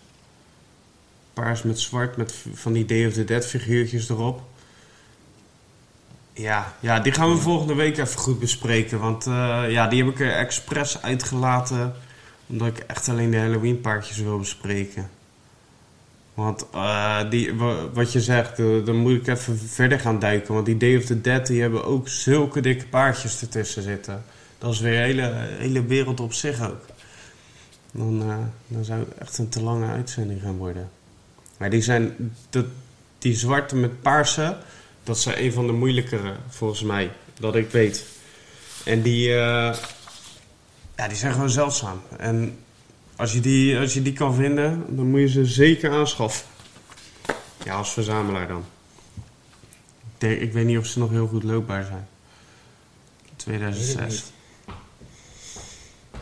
S3: Paars met zwart, met van die Day of the Dead figuurtjes erop. Ja, ja, die gaan we volgende week even goed bespreken. Want ja, die heb ik er expres uitgelaten. Omdat ik echt alleen de Halloween paardjes wil bespreken. Want eh, die, wa- wat je zegt, eh, dan moet ik even verder gaan duiken. Want die Day of the Dead, die hebben ook zulke dikke paardjes ertussen zitten. Dat is weer een hele, hele wereld op zich ook. Dan, eh, dan zou het echt een te lange uitzending gaan worden. Maar die zijn, dat, die zwarte met paarse, dat zijn een van de moeilijkere volgens mij. Dat ik weet. En die, ja, die zijn gewoon zeldzaam. En als je, die, als je die kan vinden, dan moet je ze zeker aanschaffen. Ja, als verzamelaar dan. Ik, denk, ik weet niet of ze nog heel goed loopbaar zijn.
S4: Weet ik
S3: 2006.
S4: niet.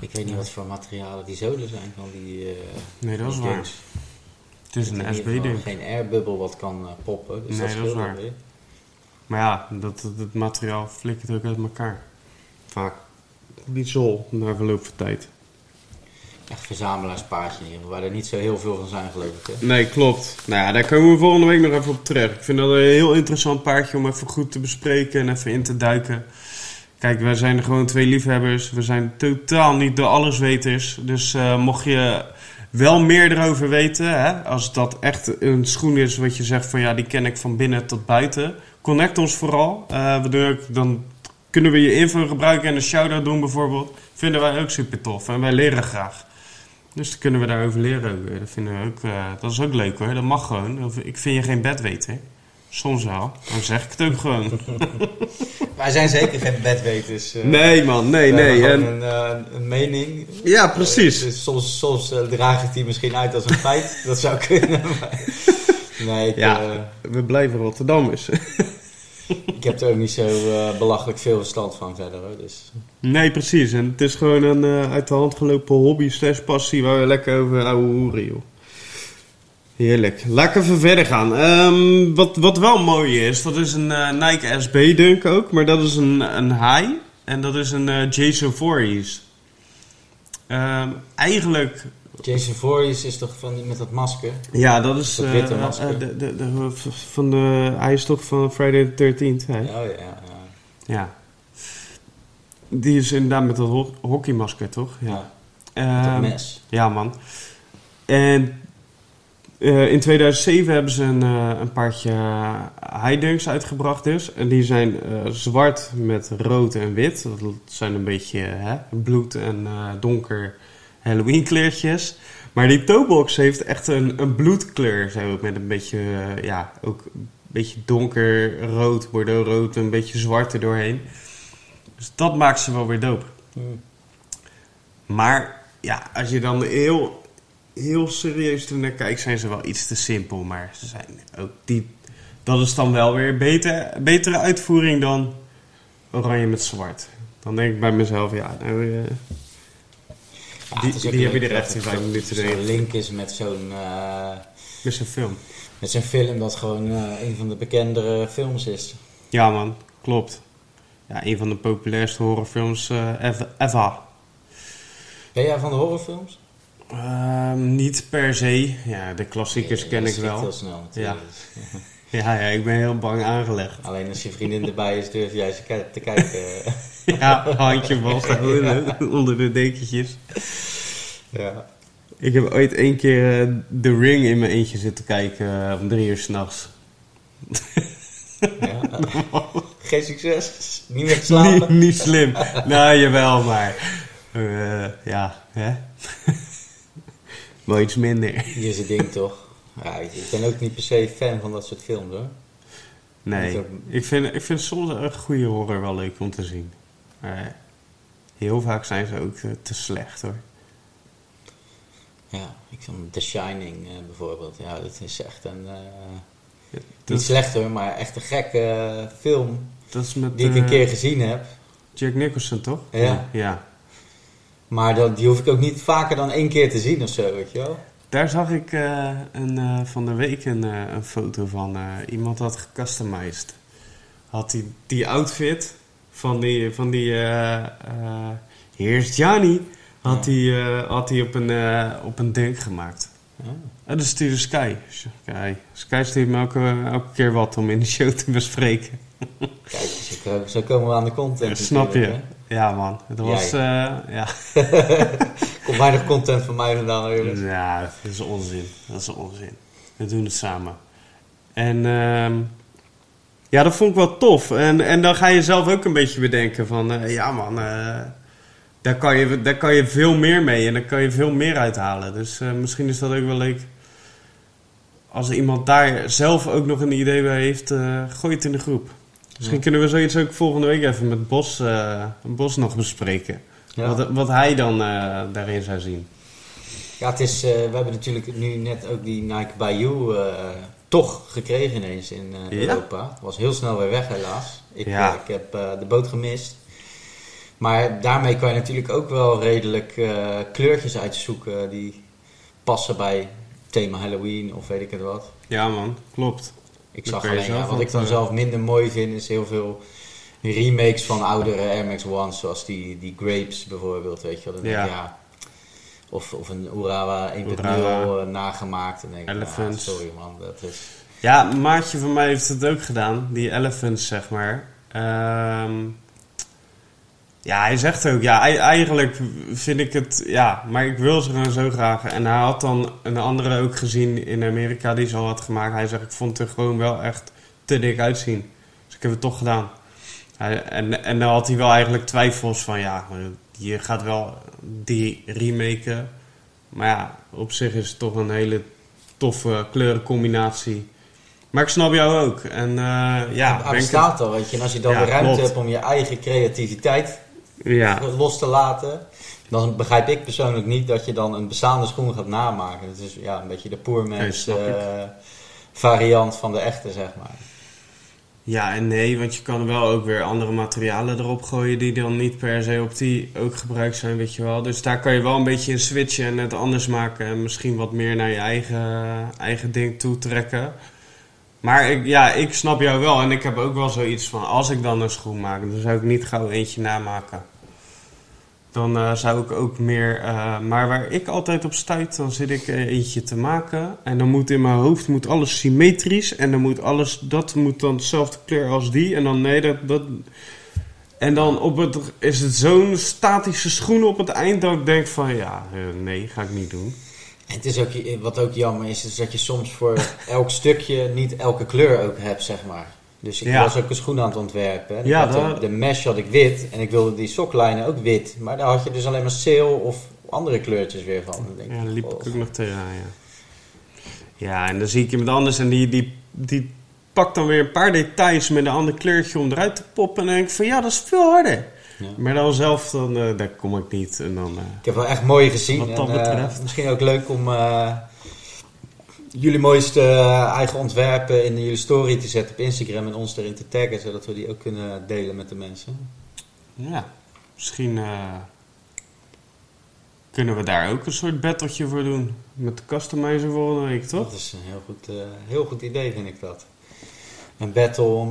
S4: Ik weet niet wat voor materialen die zolen zijn van die. eh,
S3: Nee, dat is
S4: die
S3: waar. Het is een SB-ding.
S4: Geen airbubble wat kan eh, poppen. Dus
S3: Nee,
S4: dat,
S3: dat is waar.
S4: weer.
S3: Maar ja, dat, dat, dat materiaal flikkert ook uit elkaar. Vaak. Die zol na verloop van tijd.
S4: Echt verzamelaarspaardje waar er niet zo heel veel van zijn geloof ik. Hè?
S3: Nee, klopt. Nou ja, daar komen we volgende week nog even op terug. Ik vind dat een heel interessant paardje om even goed te bespreken en even in te duiken. Kijk, wij zijn gewoon twee liefhebbers. We zijn totaal niet de allesweters. Dus eh, mocht je wel meer erover weten, hè, als dat echt een schoen is wat je zegt van ja, die ken ik van binnen tot buiten. Connect ons vooral. Eh, we dan kunnen we je info gebruiken en een shout-out doen bijvoorbeeld. Vinden wij ook super tof en wij leren graag. Dus dan kunnen we daarover leren ook weer. Dat, vinden we ook, eh, dat is ook leuk hoor. Dat mag gewoon. Ik vind je geen bedweter. Soms wel. Dan zeg ik het ook gewoon.
S4: Wij zijn zeker geen bedweters. eh.
S3: Nee man, nee,
S4: We hebben
S3: nee.
S4: gewoon
S3: En,
S4: een, eh, een mening.
S3: ja, precies.
S4: Dus soms soms draag ik die misschien uit als een feit. dat zou kunnen. maar- nee, ik,
S3: Ja.
S4: eh,
S3: We blijven Rotterdammers.
S4: ik heb er ook niet zo eh, belachelijk veel verstand van verder. Hoor, dus.
S3: Nee, precies. En het is gewoon een eh, uit de hand gelopen hobby slash passie waar we lekker over ouwe joh. Heerlijk. Laat ik even verder gaan. Ehm, wat, wat wel mooi is, dat is een eh, Nike SB Dunk ook, maar dat is een, een high. En dat is een Jason Voorhees. Ehm, eigenlijk,
S4: Jason Voorhees is toch van die met dat masker?
S3: ja, dat is
S4: Dat
S3: eh,
S4: witte masker.
S3: eh, de, de, de, van de, hij is toch van Friday the 13th, hè?
S4: Ja, oh ja, ja.
S3: Ja. Die is inderdaad met dat ho- hockeymasker, toch?
S4: ja.
S3: Ja.
S4: met
S3: Ehm,
S4: mes.
S3: Ja, man. En eh, in 2007 hebben ze een, eh, een paardje high uitgebracht dus. En die zijn eh, zwart met rood en wit. Dat zijn een beetje hè, bloed en eh, donker Halloween kleurtjes. Maar die toebox heeft echt een, een bloedkleur. Zo, met een beetje, eh, ja, ook een beetje donker rood, bordeaux rood, een beetje zwart er doorheen. Dus dat maakt ze wel weer dope.
S4: Hmm.
S3: Maar ja, als je dan heel, heel serieus ernaar kijkt, zijn ze wel iets te simpel. Maar ze zijn ook die, dat is dan wel weer beter, betere uitvoering dan oranje met zwart. Dan denk ik bij mezelf, ja, nou, eh,
S4: Ja,
S3: die- die heb je er echt in
S4: het
S3: vijf
S4: zo-
S3: minuten
S4: zo'n
S3: erin.
S4: link is met zo'n eh,
S3: met zijn film.
S4: met zo'n film dat gewoon eh, een van de bekendere films is.
S3: Ja man, klopt. Ja, een van de populairste horrorfilms eh, ever.
S4: Ben jij van de horrorfilms?
S3: Ehm, niet per se. Ja, de klassiekers ken ik wel.
S4: heel snel natuurlijk.
S3: Ja, ja, ik ben heel bang aangelegd.
S4: Alleen als je vriendin erbij is, durf jij ze te kijken.
S3: Ja, handje vasthouden onder de dekentjes.
S4: ja.
S3: Ik heb ooit één keer eh, The Ring in mijn eentje zitten kijken eh, om drie uur s'nachts.
S4: ja. Geen succes. Niet meer slapen.
S3: niet slim. nou, jawel, maar... eh, ja, hè? Wel iets minder.
S4: Hier is het ding toch. Ja, ik ben ook niet per se fan van dat soort films hoor.
S3: Nee, ik vind, ik vind soms een goede horror wel leuk om te zien. Maar heel vaak zijn ze ook eh, te slecht hoor.
S4: Ja, ik vond The Shining eh, bijvoorbeeld. Ja, dat is echt een... eh, niet slecht hoor, maar echt een gekke film
S3: dat is met
S4: die ik een keer gezien heb.
S3: Jack Nicholson toch?
S4: Ja.
S3: ja.
S4: Maar dat, die hoef ik ook niet vaker dan één keer te zien of zo, weet je wel.
S3: Daar zag ik een, van de week een, een foto van. iemand had gecustomized. Had die, die outfit van die, van die eh eh, Johnny, had hij eh, had hij op, een, op een ding gemaakt.
S4: Ja.
S3: En dat stuurde Sky. Sky, Sky stuurt me elke, elke keer wat om in de show te bespreken.
S4: Kijk, zo, ko- zo komen we aan de content.
S3: Snap je? Ja man, het was... eh, ja.
S4: Komt weinig content van mij vandaan, eerlijk.
S3: Ja, dat is onzin. Dat is onzin. We doen het samen. En ehm, ja, dat vond ik wel tof. En, en dan ga je zelf ook een beetje bedenken van... eh, ja man, eh, daar, kan je, daar kan je veel meer mee. En daar kan je veel meer uithalen. Dus eh, misschien is dat ook wel leuk. Als iemand daar zelf ook nog een idee bij heeft, gooi het in de groep. Misschien
S4: Ja.
S3: kunnen we zoiets ook volgende week even met Bos, Bos nog bespreken.
S4: Ja.
S3: Wat, wat hij dan daarin zou zien.
S4: Ja, het is, we hebben natuurlijk nu net ook die Nike Bayou toch gekregen ineens in
S3: Ja?
S4: Europa. Was heel snel weer weg helaas. Ik, eh, ik heb eh, de boot gemist. Maar daarmee kan je natuurlijk ook wel redelijk kleurtjes uitzoeken die passen bij thema Halloween of weet ik het wat.
S3: Ja man, klopt.
S4: Ik zag alleen, ja, wat ik dan zelf minder mooi vind, is heel veel remakes van oudere Air Max Ones, zoals die, die Grapes bijvoorbeeld, weet je wel.
S3: Ja.
S4: Of, of een Urawa 1.0
S3: Urawa.
S4: eh, nagemaakt. En denk ik, ah,
S3: Elephants.
S4: sorry man, dat is...
S3: Ja, een maatje van mij heeft het ook gedaan. Die elephants, zeg maar. Ehm, ja, hij zegt ook, ja, ei- eigenlijk vind ik het, ja, maar ik wil ze gewoon zo graag. En hij had dan een andere ook gezien in Amerika die ze al had gemaakt. Hij zegt, ik vond het er gewoon wel echt te dik uitzien. Dus ik heb het toch gedaan. Hij, en, en dan had hij wel eigenlijk twijfels van, ja, je gaat wel die remaken. Maar ja, op zich is het toch een hele toffe kleurencombinatie. Maar ik snap jou ook. En eh, ja,
S4: bestaat al, weet je. En als je dan
S3: Ja,
S4: de ruimte
S3: klopt.
S4: hebt om je eigen creativiteit
S3: het- ja,
S4: los te laten, dan begrijp ik persoonlijk niet dat je dan een bestaande schoen gaat namaken. Het is ja, een beetje de poor man's eh, variant van de echte, zeg maar.
S3: Ja en nee, want je kan wel ook weer andere materialen erop gooien die dan niet per se op die ook gebruikt zijn, weet je wel. Dus daar kan je wel een beetje in switchen en het anders maken en misschien wat meer naar je eigen, eigen ding toe trekken. Maar ik, ja, ik snap jou wel en ik heb ook wel zoiets van, als ik dan een schoen maak, dan zou ik niet gauw eentje namaken. Dan eh, zou ik ook meer. eh, maar waar ik altijd op stuit, dan zit ik eh, eentje te maken. En dan moet in mijn hoofd moet alles symmetrisch. En dan moet alles. Dat moet dan dezelfde kleur als die. En dan nee, dat. dat en dan op het, is het zo'n statische schoen op het eind dat ik denk van ja, nee, ga ik niet doen.
S4: En het is ook, wat ook jammer is, is dat je soms voor elk stukje niet elke kleur ook hebt, zeg maar. Dus ik
S3: Ja.
S4: was ook een schoen aan het ontwerpen. hè. Ik
S3: Ja,
S4: had
S3: dat-
S4: de, de mesh had ik wit en ik wilde die soklijnen ook wit. Maar daar had je dus alleen maar sale of andere kleurtjes weer van. Denk
S3: Ja,
S4: ik,
S3: daar liep
S4: oh.
S3: ik ook nog tegenaan, ja. Ja, en dan zie ik iemand anders en die, die, die pakt dan weer een paar details met een ander kleurtje om eruit te poppen. En dan denk ik van ja, dat is veel harder.
S4: Ja.
S3: Maar dan zelf, dan, eh, daar kom ik niet. En dan, eh,
S4: Ik heb wel echt mooi gezien.
S3: Wat dat
S4: en, eh,
S3: betreft.
S4: misschien ook leuk om jullie mooiste eh, eigen ontwerpen in jullie story te zetten op Instagram en ons erin te taggen, zodat we die ook kunnen delen met de mensen.
S3: ja, misschien eh, kunnen we daar ook een soort battletje voor doen. Met de customizer volgende week, toch?
S4: Dat is een heel goed, eh, heel goed idee, vind ik dat. Een battle om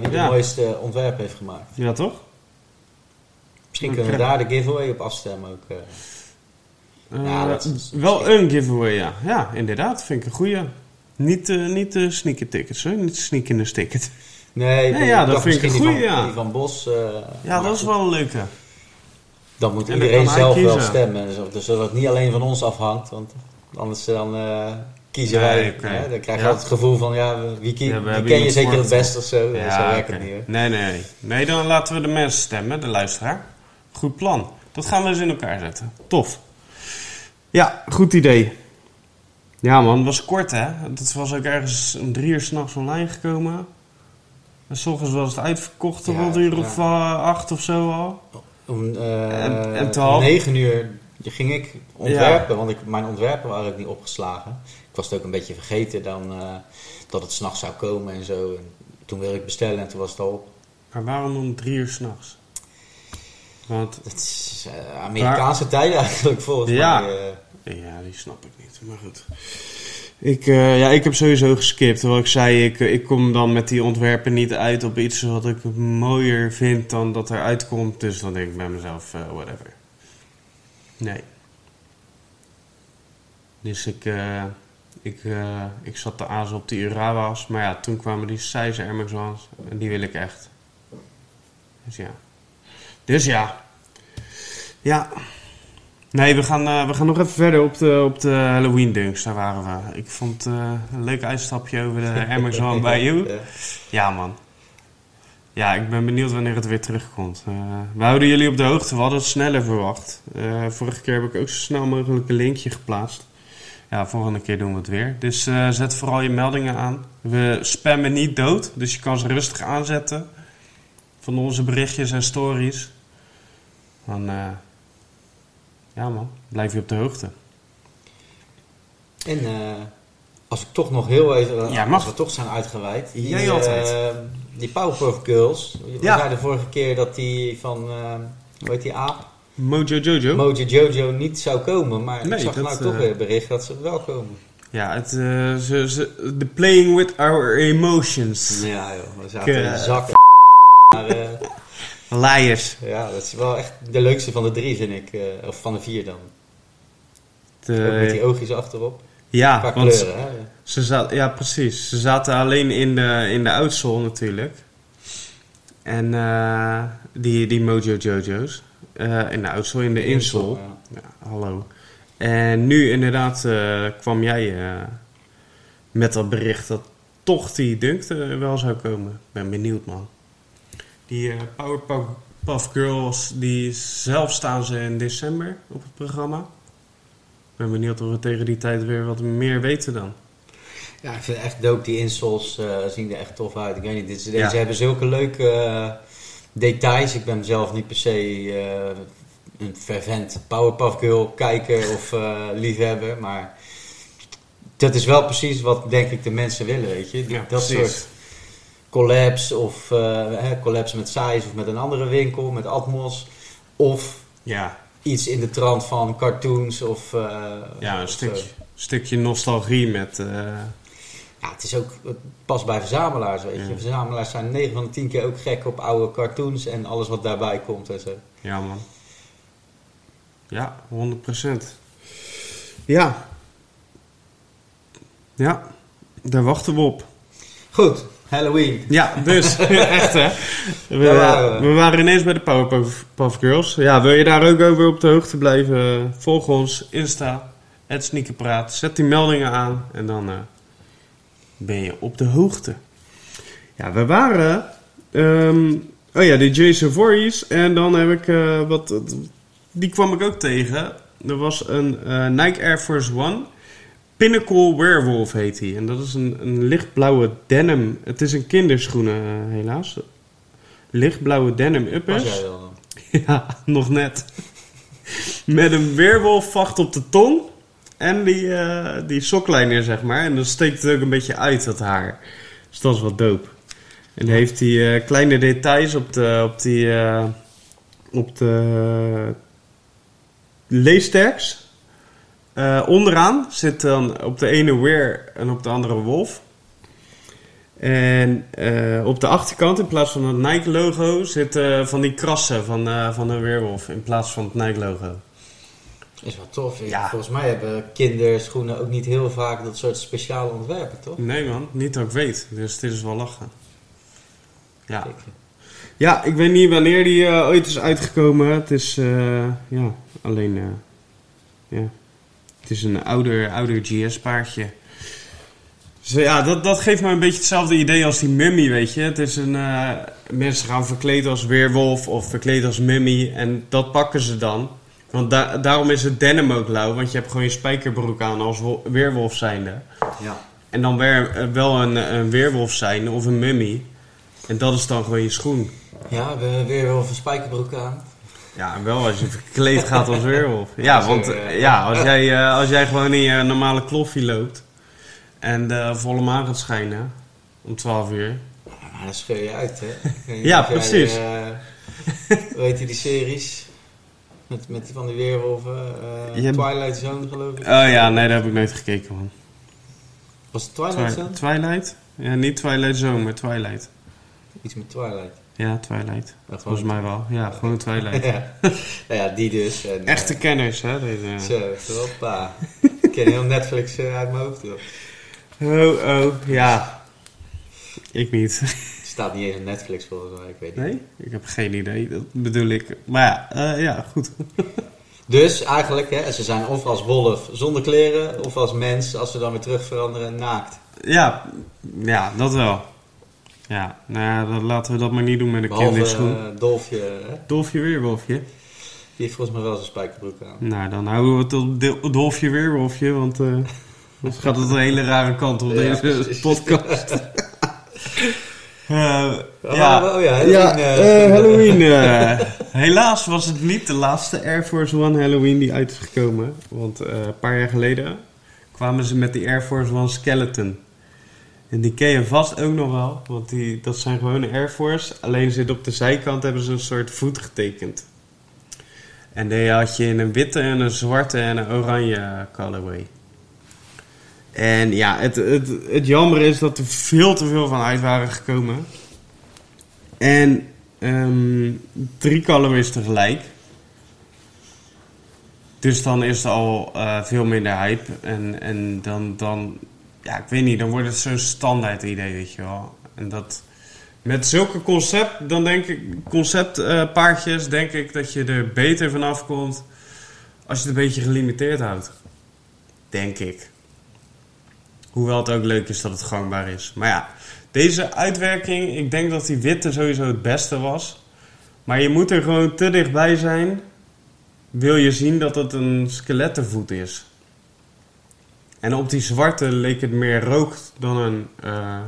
S4: wie de
S3: Ja.
S4: mooiste ontwerp heeft gemaakt.
S3: Ja, toch?
S4: Misschien kunnen we daar de giveaway op afstemmen ook. Eh. Dat is-
S3: wel een giveaway, ja. Ja, inderdaad, vind ik een goeie. Niet, eh niet sneaker tickets, hoor. Niet de sneakende ticket.
S4: Nee,
S3: Nee, ja, dat vind ik een
S4: die van,
S3: ja.
S4: Die van Bos.
S3: Ja, dat is wel een leuke.
S4: Dan moet
S3: En
S4: iedereen zelf wel stemmen. Dus, zodat het niet alleen van ons afhangt. Want anders dan kiezen
S3: Nee,
S4: wij. hè, dan krijg je
S3: Ja.
S4: het gevoel van ja, wie, kie-
S3: Ja, we
S4: wie ken je zeker het best of zo. Ja, zo werkt het niet.
S3: Nee, nee, nee. Nee, dan laten we de mensen stemmen, de luisteraar. Goed plan. Dat gaan we eens in elkaar zetten. Tof. Ja, goed idee. Ja man, het was kort hè. Het was ook ergens om drie uur s'nachts online gekomen. En s ochtends was het uitverkocht
S4: Ja,
S3: rond een uur
S4: ja.
S3: of acht of zo al.
S4: Om eh
S3: En- en te half?
S4: 9 uur ging ik ontwerpen, want ik, mijn ontwerpen waren ook niet opgeslagen. Ik was het ook een beetje vergeten dan eh, dat het s'nachts zou komen en zo. En toen wilde ik bestellen en toen was het al op.
S3: Maar waarom om drie uur s'nachts? Want,
S4: Het is eh, Amerikaanse tijden eigenlijk volgens
S3: Ja.
S4: mij. eh.
S3: ja, die snap ik niet, maar goed. Ik, eh, ja, ik heb sowieso geskipt. Wat ik zei, ik, ik kom dan met die ontwerpen niet uit op iets wat ik mooier vind dan dat er uitkomt. Dus dan denk ik bij mezelf, whatever. Nee. Dus ik, ik, ik zat te azen op die Urawa's. Maar ja, toen kwamen die size Air Max. En die wil ik echt. Dus ja. Dus ja. Ja. Nee, we gaan, eh, we gaan nog even verder op de, op de Halloween dunks. Daar waren we. Ik vond eh, een leuk uitstapje over de One bij you.
S4: Ja.
S3: Man. Ja, ik ben benieuwd wanneer het weer terugkomt. Eh, we houden jullie op de hoogte. We hadden het sneller verwacht. Vorige keer heb ik ook zo snel mogelijk een linkje geplaatst. Ja, volgende keer doen we het weer. Dus zet vooral je meldingen aan. We spammen niet dood, dus je kan ze rustig aanzetten. Van onze berichtjes en stories. Dan, eh, ja man, blijf je op de hoogte.
S4: En eh, als ik toch nog heel even,
S3: Ja, mag.
S4: als we toch zijn uitgeweid. Die,
S3: Jij altijd.
S4: eh, die Powerpuff Girls. We
S3: Ja.
S4: zeiden de vorige keer dat die van, eh hoe heet die aap?
S3: Mojo Jojo.
S4: Mojo Jojo niet zou komen. Maar
S3: Nee,
S4: ik zag
S3: dat,
S4: nou toch
S3: eh,
S4: weer bericht dat ze wel komen.
S3: ja, het, eh, ze, ze, the playing with our emotions.
S4: Ja joh, we zaten in
S3: Eh.
S4: zakken. Maar eh,
S3: Liars.
S4: ja, dat is wel echt de leukste van de drie vind ik. eh, of van de vier dan. Ook met die oogjes achterop.
S3: ja,
S4: Qua
S3: want
S4: kleuren hè.
S3: Ze zat, ja, precies. Ze zaten alleen in de, in de outsole natuurlijk. En eh, die, die Mojo Jojo's. In de outsole, in de insole.
S4: ja.
S3: Ja, hallo. En nu inderdaad kwam jij met dat bericht dat toch die dunk er wel zou komen. Ik ben benieuwd man. Die eh Powerpuff Girls, die zelf staan ze in december op het programma. Ik ben benieuwd of we tegen die tijd weer wat meer weten dan.
S4: Ja, ik vind het echt dope. Die insoles eh, zien er echt tof uit. Ik weet niet, deze
S3: Ja.
S4: hebben zulke leuke eh, details. Ik ben zelf niet per se een fervent Powerpuff Girl kijker of liefhebber. Maar dat is wel precies wat denk ik de mensen willen, weet je.
S3: Ja,
S4: dat
S3: precies.
S4: soort collabs of eh, hè, collabs met Size of met een andere winkel, met Atmos. Of
S3: Ja,
S4: iets in de trant van cartoons of... eh,
S3: ja een
S4: of
S3: stukje,
S4: zo.
S3: stukje nostalgie met... eh,
S4: Ja, het is ook het past bij verzamelaars, weet je.
S3: Ja.
S4: Verzamelaars zijn 9 van de 10 keer ook gek op oude cartoons en alles wat daarbij komt en zo.
S3: ja man. Ja, 100%. Ja. Ja, daar wachten we op.
S4: Goed, Halloween.
S3: Ja, dus, echt hè. We,
S4: Daar waren we.
S3: we waren ineens bij de Powerpuff Puff Girls. Ja, wil je daar ook over op de hoogte blijven? Volg ons, Insta, het Sneakerpraat. Zet die meldingen aan en dan eh, ben je op de hoogte. Ja, we waren... ehm, oh ja, de Jason Voorhees. En dan heb ik eh, wat... Die kwam ik ook tegen. Er was een eh, Nike Air Force One... Pinnacle Werewolf heet hij. En dat is een, een lichtblauwe denim. Het is een kinderschoenen, eh, helaas. Lichtblauwe denim
S4: Was
S3: uppers.
S4: jij wel dan?
S3: Ja, nog net. Met een weerwolfvacht op de tong. En die, eh, die soklijner, zeg maar. En dan steekt het ook een beetje uit, dat haar. Dus dat is wat dope. En heeft hij eh, kleine details op de... Op die, op de leestags. Eh, onderaan zit dan op de ene weer en op de andere wolf. En eh, op de achterkant, in plaats van het Nike-logo, zitten van die krassen van, eh, van een weerwolf in plaats van het Nike-logo.
S4: Is wel tof.
S3: Ja.
S4: Volgens mij hebben kinderschoenen ook niet heel vaak dat soort speciale ontwerpen, toch?
S3: Nee man, niet dat ik weet. Dus dit is wel lachen. Ja, ja ik weet niet wanneer die eh, ooit is uitgekomen. Het is, eh, ja, alleen, eh, ja. Het is een ouder, ouder GS-paardje. Dus ja, dat, dat geeft me een beetje hetzelfde idee als die mummy, weet je. Het is een, eh, mensen gaan verkleed als weerwolf of verkleed als mummy. En dat pakken ze dan. Want da- daarom is het denim ook lauw. Want je hebt gewoon je spijkerbroek aan als wo- weerwolf zijnde.
S4: Ja.
S3: En dan weer, eh, wel een, een weerwolf zijn of een mummy. En dat is dan gewoon je schoen.
S4: Ja, we hebben weer wel een spijkerbroek aan.
S3: Ja, wel als je verkleed gaat als weerwolf. Ja, want
S4: ja.
S3: eh, ja, als, jij, eh, als jij gewoon in je normale kloffie loopt en de volle maan gaat schijnen om 12 uur.
S4: Ja, dan scheur je uit, hè? Weet
S3: Ja,
S4: jij,
S3: precies.
S4: eh, hoe heet die, series? Met, met die van die weerwolven.
S3: Je hebt-
S4: Twilight Zone, geloof ik.
S3: Oh ja, nee, daar heb ik nooit gekeken man.
S4: Was het Twilight
S3: Twi-
S4: Zone?
S3: Twilight? Ja, niet Twilight Zone, maar Twilight.
S4: Iets met Twilight.
S3: Ja, Twilight.
S4: Ja,
S3: Volgens mij wel. Ja, gewoon Twilight.
S4: ja. Nou ja, die dus. En,
S3: Echte
S4: eh,
S3: kenners, hè? Deze.
S4: Zo, hoppa. Ik ken heel Netflix eh, uit mijn hoofd.
S3: Oh, oh, ja. Ik niet.
S4: Het staat niet eens op Netflix volgens mij, ik weet niet.
S3: Nee? Ik heb geen idee, dat bedoel ik. Maar ja, eh, ja, goed.
S4: Dus eigenlijk, hè, ze zijn of als wolf zonder kleren, of als mens, als ze dan weer terug veranderen, naakt.
S3: Ja, ja, dat wel. Ja, nou laten we dat maar niet doen met een kind in
S4: Behalve
S3: schoen.
S4: eh, Dolfje, hè,
S3: Dolfje Weerwolfje.
S4: die heeft volgens mij wel zijn spijkerbroek aan.
S3: Nou, dan houden we het op Dol- Dolfje Weerwolfje, want eh anders gaat het een hele rare kant op
S4: Ja,
S3: deze
S4: precies.
S3: podcast. Eh,
S4: Oh,
S3: ja,
S4: oh ja, Halloween,
S3: ja,
S4: eh,
S3: Halloween. helaas was het niet de laatste Air Force One Halloween die uit is gekomen. Want een paar jaar geleden kwamen ze met die Air Force One Skeleton. En die ken je vast ook nog wel, want die, dat zijn gewone Air Force. Alleen zit op de zijkant hebben ze een soort voet getekend. En die had je in een witte, en een zwarte en een oranje colorway. En ja, het, het, het jammer is dat er veel te veel van uit waren gekomen. En ehm, drie colorways tegelijk. Dus dan is er al eh, veel minder hype. En, en dan, dan, ja, ik weet niet, dan wordt het zo'n standaard idee, weet je wel. En dat, met zulke concept, dan denk ik, conceptpaardjes, denk ik dat je er beter vanaf komt als je het een beetje gelimiteerd houdt. Denk ik. Hoewel het ook leuk is dat het gangbaar is. Maar ja, deze uitwerking, ik denk dat die witte sowieso het beste was. Maar je moet er gewoon te dichtbij zijn. Wil je zien dat het een skelettenvoet is. En op die zwarte leek het meer rook dan een, eh,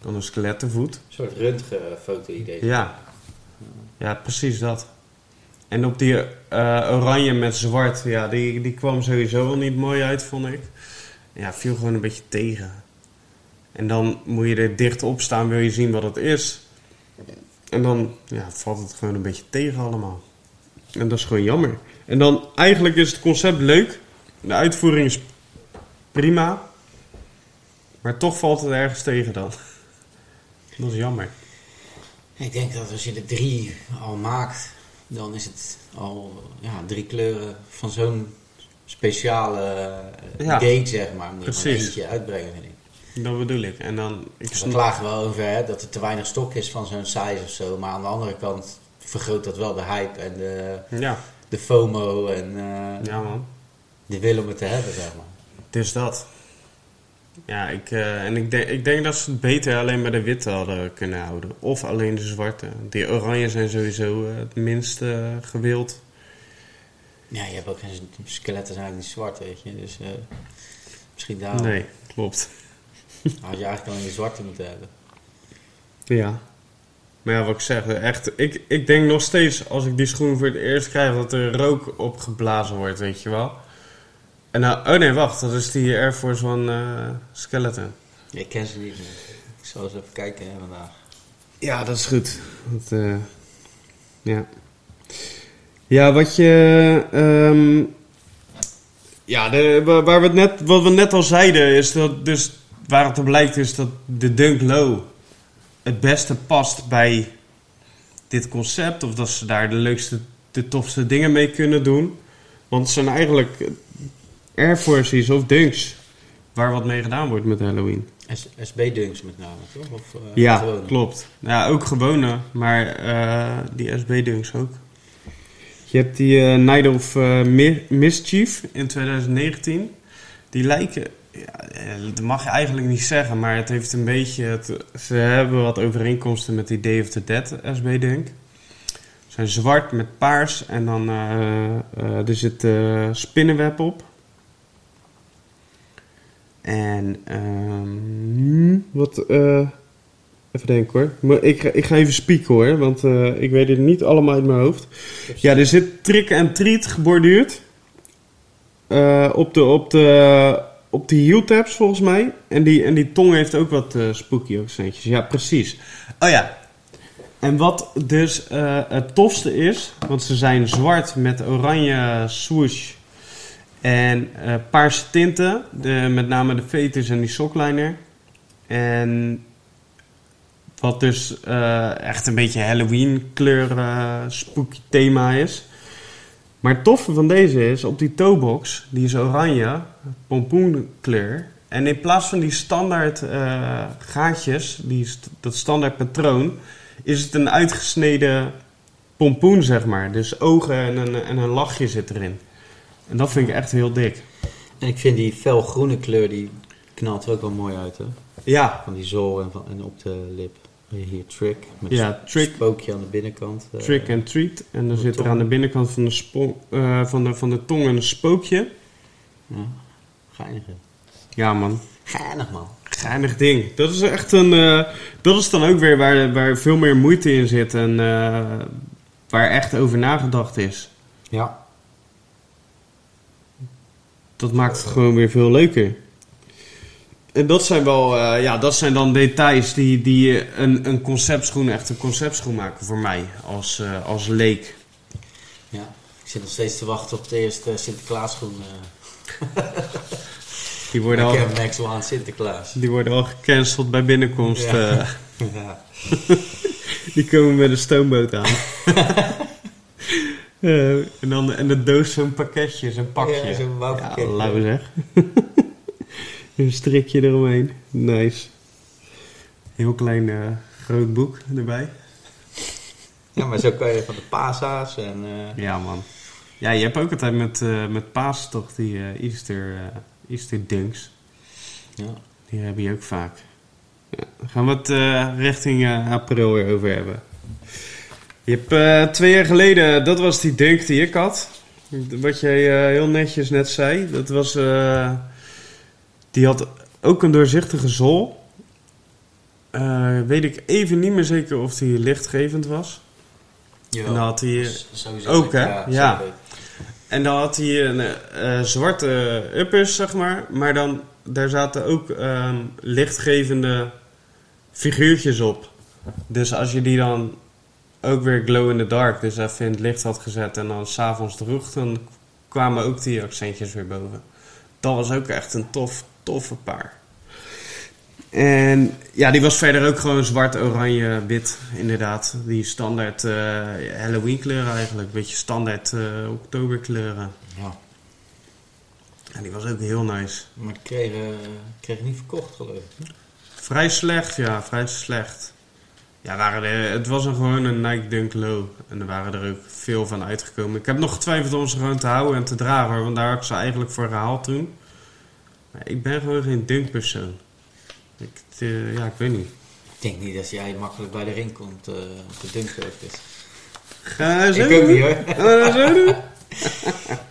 S3: dan een skelettenvoet.
S4: Een soort röntgenfoto-idee.
S3: Ja. ja, precies dat. En op die eh, oranje met zwart, ja, die, die kwam sowieso wel niet mooi uit, vond ik. Ja, viel gewoon een beetje tegen. En dan moet je er dicht op staan, wil je zien wat het is. En dan ja, valt het gewoon een beetje tegen allemaal. En dat is gewoon jammer. En dan eigenlijk is het concept leuk. De uitvoering is prima. Maar toch valt het ergens tegen dan. Dat is jammer.
S4: Ik denk dat als je de drie al maakt, dan is het al ja, drie kleuren van zo'n speciale eh,
S3: Ja.
S4: date, zeg maar. Moet je maar eentje uitbrengen, vind ik.
S3: Dat bedoel ik. En dan... Ik
S4: We klagen wel over hè, dat er te weinig stok is van zo'n size of zo. Maar aan de andere kant vergroot dat wel de hype en de,
S3: Ja,
S4: de FOMO en eh,
S3: ja man.
S4: de wil om het te hebben, zeg maar.
S3: Dus dat. Ja, ik, eh, en ik denk, ik denk dat ze het beter alleen bij de witte hadden kunnen houden. Of alleen de zwarte. Die oranje zijn sowieso eh, het minst eh, gewild.
S4: Ja, je hebt ook geen skeletten zijn eigenlijk niet zwart, weet je. Dus misschien daarom
S3: Nee, klopt.
S4: had je eigenlijk alleen de zwarte moeten hebben.
S3: Ja. Maar ja, wat ik zeg, echt, ik, ik denk nog steeds als ik die schoen voor het eerst krijg dat er rook opgeblazen wordt, weet je wel. En nou, oh nee, wacht, dat is die Air Force One eh, Skeleton.
S4: Ik ken ze niet. meer. Ik zal eens even kijken hè, vandaag.
S3: Ja, dat is goed. Dat, eh, ja. Ja, wat je. ehm, ja, de, wa- waar we net, wat we net al zeiden, is dat dus waar het op lijkt, is dat de Dunk Low het beste past bij dit concept. Of dat ze daar de leukste, de tofste dingen mee kunnen doen. Want het zijn eigenlijk Air Forces of Dunks waar wat mee gedaan wordt met Halloween.
S4: S- SB-dunks met name, toch? Of, eh,
S3: Ja,
S4: gewone?
S3: klopt. Ja, ook gewone, maar eh, die SB-dunks ook. Je hebt die eh, Night of Mi- Mischief in 2019. Die lijken, ja, dat mag je eigenlijk niet zeggen, maar het heeft een beetje, het, ze hebben wat overeenkomsten met die Day of the Dead SB-dunk. Ze zijn zwart met paars en dan er zit spinnenweb op. En ehm, wat, eh, Even denken hoor. Maar ik, ik ga even spieken hoor, want eh, ik weet het niet allemaal uit mijn hoofd. Ja, er zit trick en treat geborduurd. Eh, op, de, op, de, op de heel volgens mij. En die, en die tong heeft ook wat spooky accentjes. Ja, precies. Oh ja. En wat dus het tofste is, want ze zijn zwart met oranje swoosh en eh, paarse tinten. De, met name de veters en die sokliner. En wat dus eh, echt een beetje Halloween kleur eh, spooky thema is. Maar het toffe van deze is, op die toebox, die is oranje, pompoenkleur. En in plaats van die standaard gaatjes, die, dat standaard patroon, is het een uitgesneden pompoen, zeg maar. Dus ogen en een, en een lachje zit erin. En dat vind ik echt heel dik.
S4: En ik vind die felgroene kleur, die knalt er ook wel mooi uit, hè?
S3: Ja,
S4: Van die zool en, van, en op de lip. Hier, trick. Met
S3: Ja,
S4: een
S3: trick.
S4: spookje aan de binnenkant. eh.
S3: trick and treat. En dan zit er aan de binnenkant van de, eh, van de, van de tong een spookje.
S4: Ja, geinig, hè?
S3: Ja man,
S4: Geinig, man.
S3: Geinig ding. Dat is echt een. eh, dat is dan ook weer waar, waar veel meer moeite in zit en waar echt over nagedacht is.
S4: Ja.
S3: Dat maakt het gewoon weer veel leuker. En dat zijn wel, eh, ja, dat zijn dan details die, die een, een conceptschoen echt een conceptschoen maken voor mij als, eh, als leek.
S4: ja. Ik zit nog steeds te wachten op de eerste Sinterklaasgroen. eh
S3: Die worden, al,
S4: Max One Sinterklaas.
S3: die worden al gecanceld bij binnenkomst.
S4: Ja. Ja.
S3: die komen met een stoomboot aan. En dan en de doos zo'n pakketje, zo'n pakje.
S4: Ja, zo'n
S3: Ja,
S4: bouwpakketje.
S3: lauw zeg. een strikje eromheen. Nice. Heel klein eh, groot boek erbij.
S4: Ja, maar zo kan je van de pasa's en... eh,
S3: Ja, man. Ja, je hebt ook altijd met, eh met Paas toch die Easter, Easter dunks.
S4: ja.
S3: Die heb je ook vaak. Ja, gaan we het richting april weer over hebben. Je hebt eh, twee jaar geleden, dat was die dunk die ik had. Wat jij eh, heel netjes net zei. Dat was, eh, die had ook een doorzichtige zool. Weet ik even niet meer zeker of die lichtgevend was.
S4: Ja,
S3: En dan had hij, ook, hè? Ja.
S4: zeker.
S3: En dan had hij een zwarte uppers, zeg maar. Maar dan, daar zaten ook ehm, lichtgevende figuurtjes op. Dus als je die dan ook weer glow in the dark, dus even in het licht had gezet en dan s'avonds droeg, dan kwamen ook die accentjes weer boven. Dat was ook echt een tof, toffe paar. En ja, die was verder ook gewoon zwart, oranje, wit, inderdaad. Die standaard eh, Halloween kleuren eigenlijk. Beetje standaard eh oktoberkleuren.
S4: Ja.
S3: Ja, die was ook heel nice.
S4: Maar kreeg, eh, kreeg niet verkocht, geloof ik.
S3: Vrij slecht, ja, vrij slecht. Ja, waren er, het was een, gewoon een Nike Dunk Low. En er waren er ook veel van uitgekomen. Ik heb nog getwijfeld om ze gewoon te houden en te dragen, want daar had ik ze eigenlijk voor gehaald toen. Maar ik ben gewoon geen Dunk persoon. Ik, eh, ja, ik weet niet.
S4: Ik denk niet dat jij makkelijk bij de ring komt eh op de dunkhoofd is.
S3: Ga zo
S4: Ik ook niet hoor.
S3: Ga zo doen?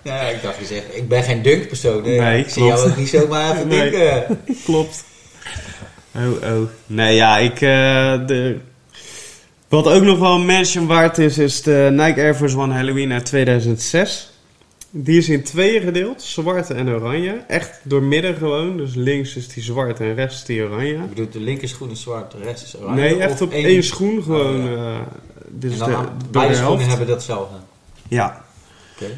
S4: Ja, ik dacht je zegt, ik ben geen dunkpersoon. hè.
S3: Nee,
S4: ik zie jou ook niet zomaar even
S3: Nee.
S4: dunken.
S3: Klopt. Oh, oh. Nee, ja, ik... eh, de... Wat ook nog wel een mention waard is, is de Nike Air Force One Halloween uit 2006. Die is in tweeën gedeeld, zwart en oranje. Echt doormidden gewoon, dus links is die zwart en rechts is die oranje.
S4: Ik bedoel, de linker schoen is zwart, de rest is oranje.
S3: Nee, echt op
S4: één-
S3: één schoen gewoon.
S4: Oh,
S3: eh, dus de, door
S4: beide
S3: de
S4: schoenen hebben datzelfde.
S3: Ja.
S4: Oké.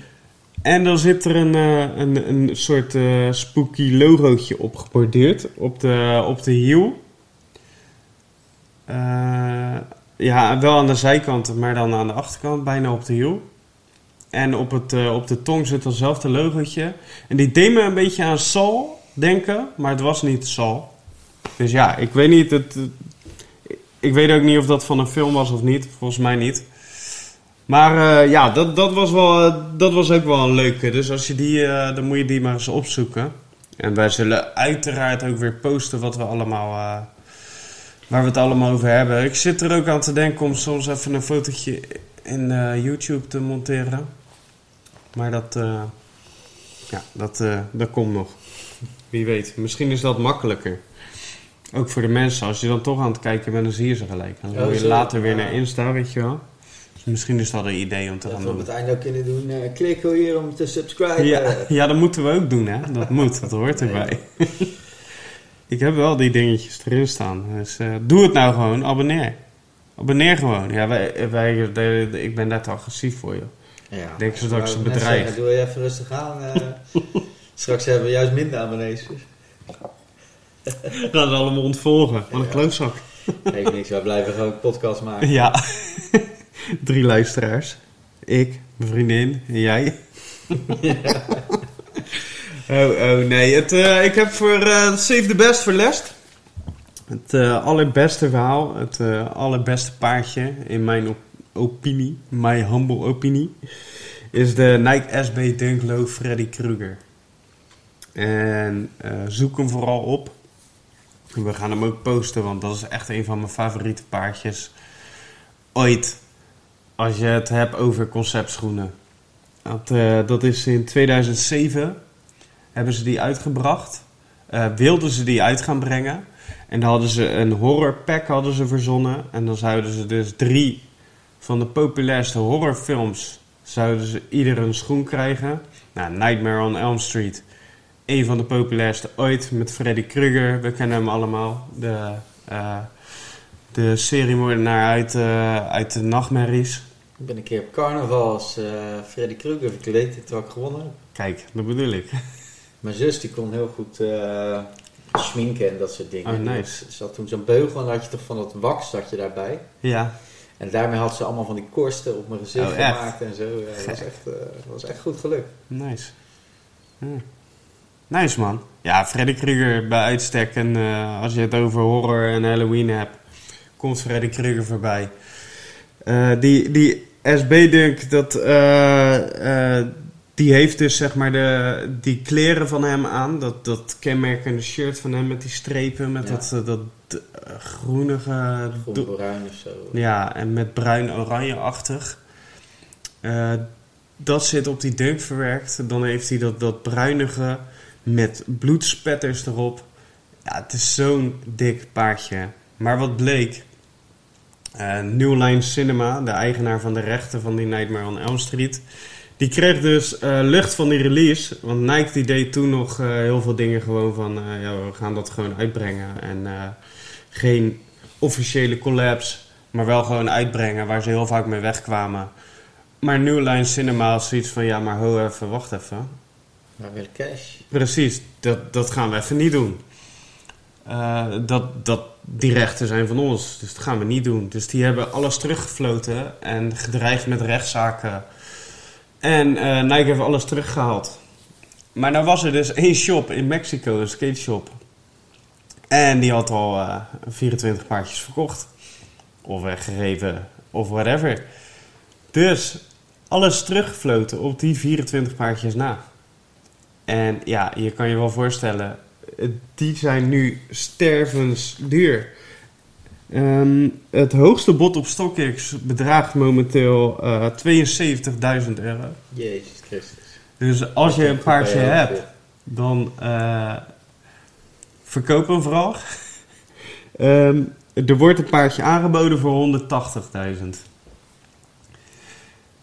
S3: En dan zit er een, eh, een, een soort eh, spooky logootje op geborduurd op de, op de hiel. Eh, ja, wel aan de zijkanten, maar dan aan de achterkant, bijna op de hiel. En op, het, eh, op de tong zit hetzelfde logootje. En die deed me een beetje aan Sal denken, maar het was niet Sal. Dus ja, ik weet niet. Het, ik weet ook niet of dat van een film was of niet. Volgens mij niet. Maar eh, ja, dat, dat, was wel, eh, dat was ook wel een leuke. Dus als je die, dan moet je die maar eens opzoeken. En wij zullen uiteraard ook weer posten wat we allemaal, waar we het allemaal over hebben. Ik zit er ook aan te denken om soms even een fotootje in eh, YouTube te monteren. Maar dat, eh, ja, dat, eh, dat komt nog. Wie weet, misschien is dat makkelijker. Ook voor de mensen, als je dan toch aan het kijken bent, dan zie je ze gelijk. Dan wil je later weer naar Insta, weet je wel. Dus misschien is dat een idee om te
S4: Dat
S3: gaan
S4: we op
S3: doen.
S4: het einde ook kunnen doen. klik hier om te subscriben.
S3: Ja, ja, dat moeten we ook doen, hè. Dat moet, dat hoort erbij. Ik heb wel die dingetjes erin staan. Dus eh, doe het nou gewoon, abonneer. Abonneer gewoon. Ja, wij, wij, de- de- ik ben net agressief voor je.
S4: Ja.
S3: Denk ze dat ik ze
S4: zeggen, Doe je even rustig aan. eh. straks hebben we juist minder abonnees.
S3: Gaan ze allemaal ontvolgen. Wat een
S4: Ja.
S3: klootzak.
S4: Geeft niks, wij blijven gewoon podcast maken.
S3: Ja. Drie luisteraars. Ik, mijn vriendin en jij. Oh, oh nee. Het, eh, ik heb voor eh, Save the Best verlest. Het eh, allerbeste verhaal. Het allerbeste paardje in mijn op- opinie. My humble opinie. Is de Nike SB Dunk Low Freddy Krueger. En zoek hem vooral op. We gaan hem ook posten, want dat is echt een van mijn favoriete paardjes ooit. Als je het hebt over conceptschoenen. Dat, dat is in 2007 hebben ze die uitgebracht. Eh, wilden ze die uit gaan brengen. En dan hadden ze een horror pack hadden ze verzonnen. En dan zouden ze dus drie van de populairste horrorfilms... zouden ze ieder een schoen krijgen. Nou, Nightmare on Elm Street. Een van de populairste ooit met Freddy Krueger. We kennen hem allemaal. De, eh de seriemoordenaar uit, eh, uit de nachtmerries.
S4: Ik ben een keer op carnaval als Freddy Krueger verkleed terwijl ik gewonnen heb.
S3: Kijk, dat bedoel ik.
S4: Mijn zus die kon heel goed eh schminken en dat soort dingen.
S3: Oh, nice.
S4: Ze had toen zo'n beugel en dan had je toch van dat wax dat je daarbij.
S3: Ja,
S4: En daarmee had ze allemaal van die korsten op mijn gezicht
S3: Oh,
S4: gemaakt en zo. Ja, dat, was echt, eh, was echt goed gelukt.
S3: nice. Ja. Nice man. Ja, Freddy Krueger bij uitstek. En eh, als je het over horror en Halloween hebt, komt Freddy Krueger voorbij. Die, die SB-dunk, dat, die heeft dus zeg maar de, die kleren van hem aan. Dat, dat kenmerkende shirt van hem met die strepen, met
S4: Ja.
S3: dat, eh, dat eh, groenige...
S4: Groen-bruin of zo.
S3: Ja, en met bruin-oranje-achtig. Eh, dat zit op die dunk verwerkt. Dan heeft hij dat, dat bruinige met bloedspetters erop. Ja, het is zo'n dik paardje. Maar wat bleek... eh New Line Cinema, de eigenaar van de rechten van die Nightmare on Elm Street... Die kreeg dus eh, lucht van die release. Want Nike die deed toen nog eh, heel veel dingen gewoon van... eh, ja, we gaan dat gewoon uitbrengen. En geen officiële collabs, maar wel gewoon uitbrengen waar ze heel vaak mee wegkwamen. Maar New Line Cinema had zoiets van, ja maar ho even, wacht even.
S4: Maar willen cash.
S3: Precies, dat, dat gaan we even niet doen. Dat, dat, die rechten zijn van ons, dus dat gaan we niet doen. Dus die hebben alles teruggefloten en gedreigd met rechtszaken. En eh, Nike heeft alles teruggehaald. Maar nou was er dus één shop in Mexico, een skate shop. En die had al eh, 24 paardjes verkocht. Of weggegeven, of whatever. Dus alles teruggefloten op die 24 paardjes na. En ja, je kan je wel voorstellen, eh, die zijn nu stervensduur. Ehm, het hoogste bod op StockX bedraagt momenteel eh 72.000 euro.
S4: Jezus Christus.
S3: Dus als je een paardje hebt, dan eh, verkoop hem vooral. Ehm, er wordt een paardje aangeboden voor 180.000.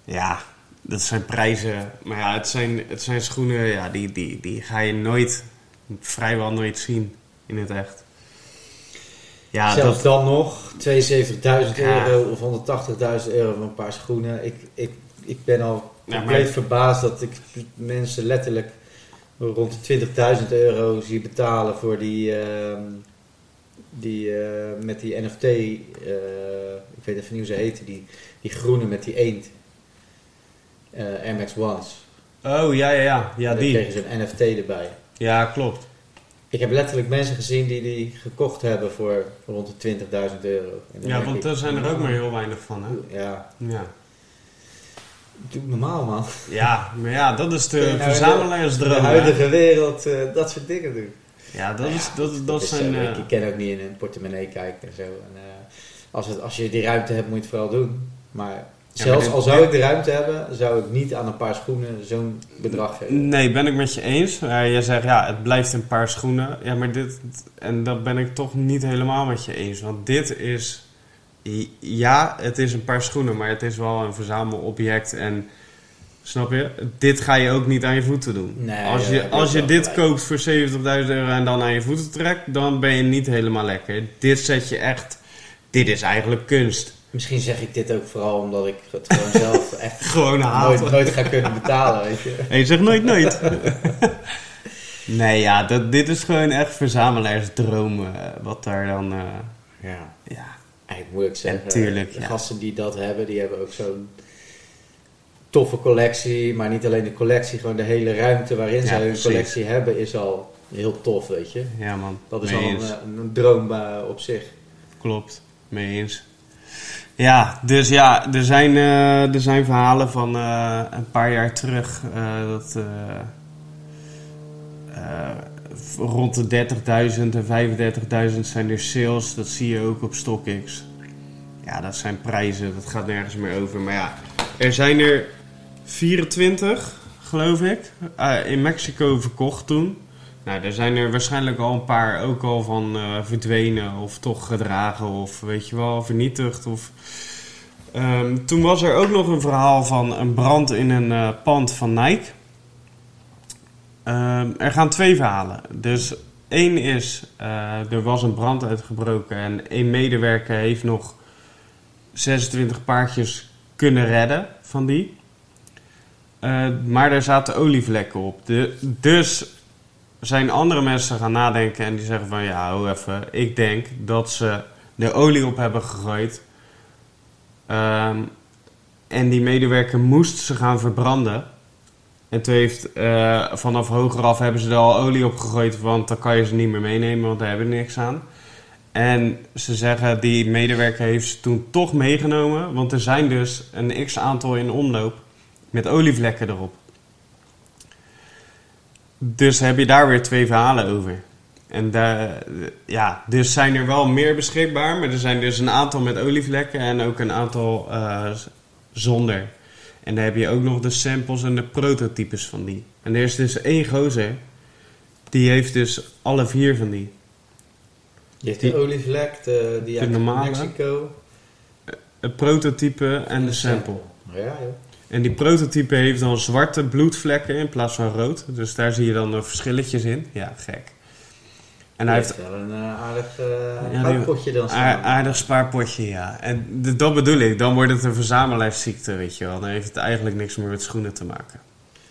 S3: Ja, dat zijn prijzen. Maar ja, het zijn, het zijn schoenen, ja, die, die, die ga je nooit, vrijwel nooit zien in het echt. Ja,
S4: Zelfs
S3: dat,
S4: dan nog 72.000
S3: Ja.
S4: euro of 180.000 euro voor een paar schoenen. Ik, ik, ik ben al
S3: Ja,
S4: compleet
S3: maar-
S4: verbaasd dat ik mensen letterlijk rond de 20.000 euro zie betalen voor die, ehm, die eh, met die NFT, eh, ik weet even niet hoe ze heten, die, die groene met die eend. Eh Max Ones.
S3: oh ja, ja, ja, ja, die.
S4: kregen ze een NFT erbij.
S3: Ja, klopt.
S4: Ik heb letterlijk mensen gezien die die gekocht hebben voor rond de 20.000 euro.
S3: Ja, want er zijn er ook maar heel weinig van, hè?
S4: Ja,
S3: Ja.
S4: doe normaal man.
S3: Ja, maar ja, dat is de
S4: nou de-
S3: verzamelaarsdroom.
S4: de
S3: hè?
S4: huidige wereld eh, dat soort dingen doen.
S3: Ja, dat,
S4: Nou
S3: is,
S4: ja,
S3: dat, dat zijn...
S4: eh,
S3: eh,
S4: ik kan ook niet in een portemonnee kijken en zo. En, als, het, als je die ruimte hebt, moet je het vooral doen. Maar Zelfs
S3: dit-
S4: al zou ik de ruimte hebben, zou ik niet aan een paar schoenen zo'n bedrag geven.
S3: Nee, ben ik met je eens. Jij zegt ja, het blijft een paar schoenen. Ja, maar dit. En dat ben ik toch niet helemaal met je eens. Want dit is. Ja, het is een paar schoenen, maar het is wel een verzamelobject. En. Snap je? Dit ga je ook niet aan je voeten doen.
S4: Nee,
S3: als je, als je dit
S4: gelijk.
S3: koopt voor 70.000 euro en dan aan je voeten trekt, dan ben je niet helemaal lekker. Dit zet je echt. Dit is eigenlijk kunst.
S4: Misschien zeg ik dit ook vooral omdat ik het gewoon zelf echt
S3: Gewoon
S4: nooit, nooit ga kunnen betalen, weet je.
S3: Nee, zeg nooit nooit. nee, ja, dat, dit is gewoon echt verzamelaarsdroom. eh, wat daar dan... eh,
S4: Ja,
S3: ja,
S4: eigenlijk moet ik zeggen.
S3: En tuurlijk,
S4: de
S3: ja.
S4: gasten die dat hebben, die hebben ook zo'n toffe collectie. Maar niet alleen de collectie, gewoon de hele ruimte waarin
S3: Ja,
S4: zij hun
S3: precies.
S4: collectie hebben is al heel tof, weet je.
S3: ja man.
S4: Dat is al een, een droom eh, op zich.
S3: Klopt, mee eens. Ja, dus ja, er zijn, eh, er zijn verhalen van eh, een paar jaar terug eh, dat rond de 30.000 en 35.000 zijn er sales. Dat zie je ook op StockX. Ja, dat zijn prijzen, dat gaat nergens meer over. Maar ja, er zijn er 24, geloof ik, in Mexico verkocht toen. Nou, er zijn er waarschijnlijk al een paar ook al van eh, verdwenen of toch gedragen of weet je wel, vernietigd. Of... Ehm, toen was er ook nog een verhaal van een brand in een eh, pand van Nike. Ehm, er gaan twee verhalen. Dus één is, eh, er was een brand uitgebroken en één medewerker heeft nog 26 paardjes kunnen redden van die. Maar daar zaten olievlekken op. De, dus zijn andere mensen gaan nadenken en die zeggen van ja, hou even. Ik denk dat ze de olie op hebben gegooid. Ehm, en die medewerker moest ze gaan verbranden. En toen heeft eh, vanaf hogeraf hebben ze er al olie op gegooid, want dan kan je ze niet meer meenemen, want daar hebben we niks aan. En ze zeggen, die medewerker heeft ze toen toch meegenomen, want er zijn dus een x aantal in omloop met olievlekken erop. Dus heb je daar weer twee verhalen over. En daar, ja, dus zijn er wel meer beschikbaar, maar er zijn dus een aantal met olievlekken en ook een aantal eh, zonder. En dan heb je ook nog de samples en de prototypes van die. En er is dus één gozer, die heeft dus alle vier van die.
S4: Je hebt
S3: Die-
S4: de olievlek, de, die
S3: de normale.
S4: Mexico.
S3: Het prototype en de
S4: de
S3: sample.
S4: Ja, joh.
S3: En die prototype heeft dan zwarte bloedvlekken in plaats van rood. Dus daar zie je dan verschilletjes in. Ja, gek. En hij heeft
S4: wel een eh, aardig uh,
S3: Ja, die-
S4: potje dan
S3: Aar-
S4: staan.
S3: aardig spaarpotje, ja. En dat bedoel ik. Dan wordt het een verzamelaarsziekte, weet je wel. Dan heeft het eigenlijk niks meer met schoenen te maken.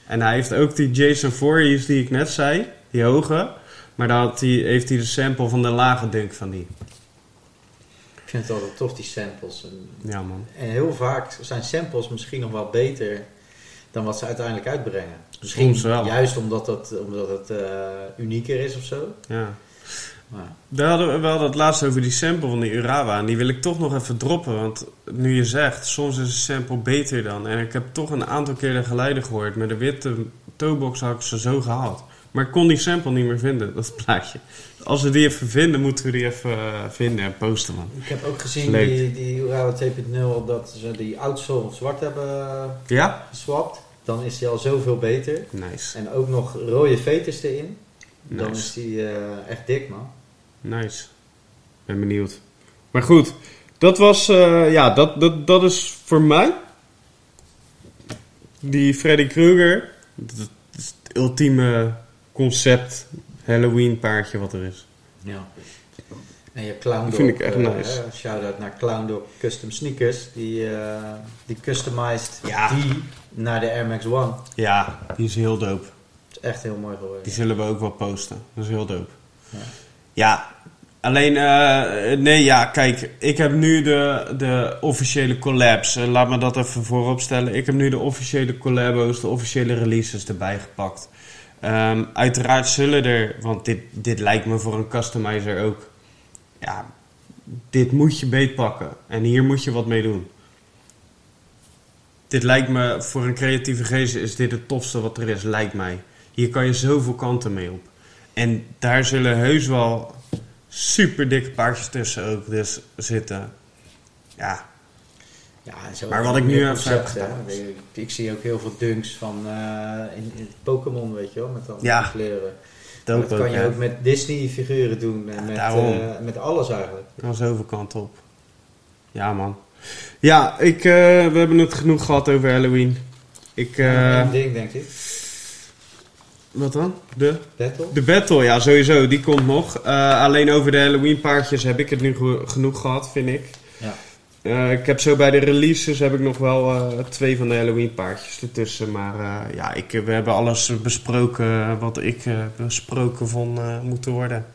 S3: En hij heeft ook die Jason Voorhees die ik net zei. Die hoge. Maar had hij, heeft hij de sample van de lage dunk van die.
S4: Ik vind het altijd tof, die samples. En,
S3: Ja, man.
S4: en heel vaak zijn samples misschien nog wel beter dan wat ze uiteindelijk uitbrengen. Misschien
S3: wel.
S4: juist omdat, dat, omdat het eh, unieker is of zo.
S3: Ja.
S4: Maar,
S3: We hadden, we hadden het laatst over die sample van die Urawa. En die wil ik toch nog even droppen. Want nu je zegt, soms is een sample beter dan. En ik heb toch een aantal keer de geluiden gehoord. Met de witte toebox had ik ze zo gehaald. Maar ik kon die sample niet meer vinden, dat plaatje. Als we die even vinden, moeten we die even eh, vinden en posten, man.
S4: ik heb ook gezien
S3: Leuk.
S4: die, die Urawa 2.0 dat ze die outsole zwart hebben eh,
S3: Ja?
S4: geswapt. Dan is die al zoveel beter.
S3: Nice.
S4: En ook nog rode veters erin. Dan
S3: Nice.
S4: is die eh, echt dik, man.
S3: Nice. Ben benieuwd. Maar goed, dat was, ja, dat, dat, dat is voor mij. Die Freddy Krueger. Dat is het ultieme concept Halloween paardje wat er is.
S4: Ja. En je hebt Clown
S3: Die vind ik echt
S4: eh,
S3: nice.
S4: eh, Shout-out naar Clown Dog Custom Sneakers. Die, eh, die customized
S3: Ja.
S4: die naar de Air Max One.
S3: Ja, die is heel dope.
S4: Dat is echt heel mooi geworden.
S3: Die zullen we ook wel posten. Dat is heel dope.
S4: Ja.
S3: Ja, alleen, eh, nee, ja, kijk, ik heb nu de, de officiële collabs. Laat me dat even voorop stellen. Ik heb nu de officiële collabos, de officiële releases erbij gepakt. Ehm, uiteraard zullen er, want dit, dit lijkt me voor een customizer ook. Ja, dit moet je beetpakken. En hier moet je wat mee doen. Dit lijkt me, voor een creatieve geest is dit het tofste wat er is, lijkt mij. Hier kan je zoveel kanten mee op. En daar zullen heus wel super dikke paardjes tussen ook dus zitten. Ja,
S4: Ja, zo
S3: Maar wat ik nu heb
S4: hè. Ik, ik zie ook heel veel dunks van eh, in, in Pokémon, weet je wel, met dan
S3: Ja.
S4: kleuren.
S3: Dat,
S4: dat kan je ook met Disney-figuren doen en
S3: Ja,
S4: met, eh, met alles eigenlijk.
S3: Kan zoveel kant op. Ja, man. Ja, ik, eh, we hebben het genoeg gehad over Halloween. Ik,
S4: Eén ding, denk ik.
S3: wat dan? De?
S4: Battle.
S3: De battle, ja, sowieso. Die komt nog. Alleen over de Halloween paardjes heb ik het nu ge- genoeg gehad, vind ik.
S4: Ja.
S3: Eh, ik heb zo bij de releases heb ik nog wel eh, twee van de Halloween paardjes ertussen. Maar eh, ja, ik, we hebben alles besproken wat ik besproken vond eh, moeten worden.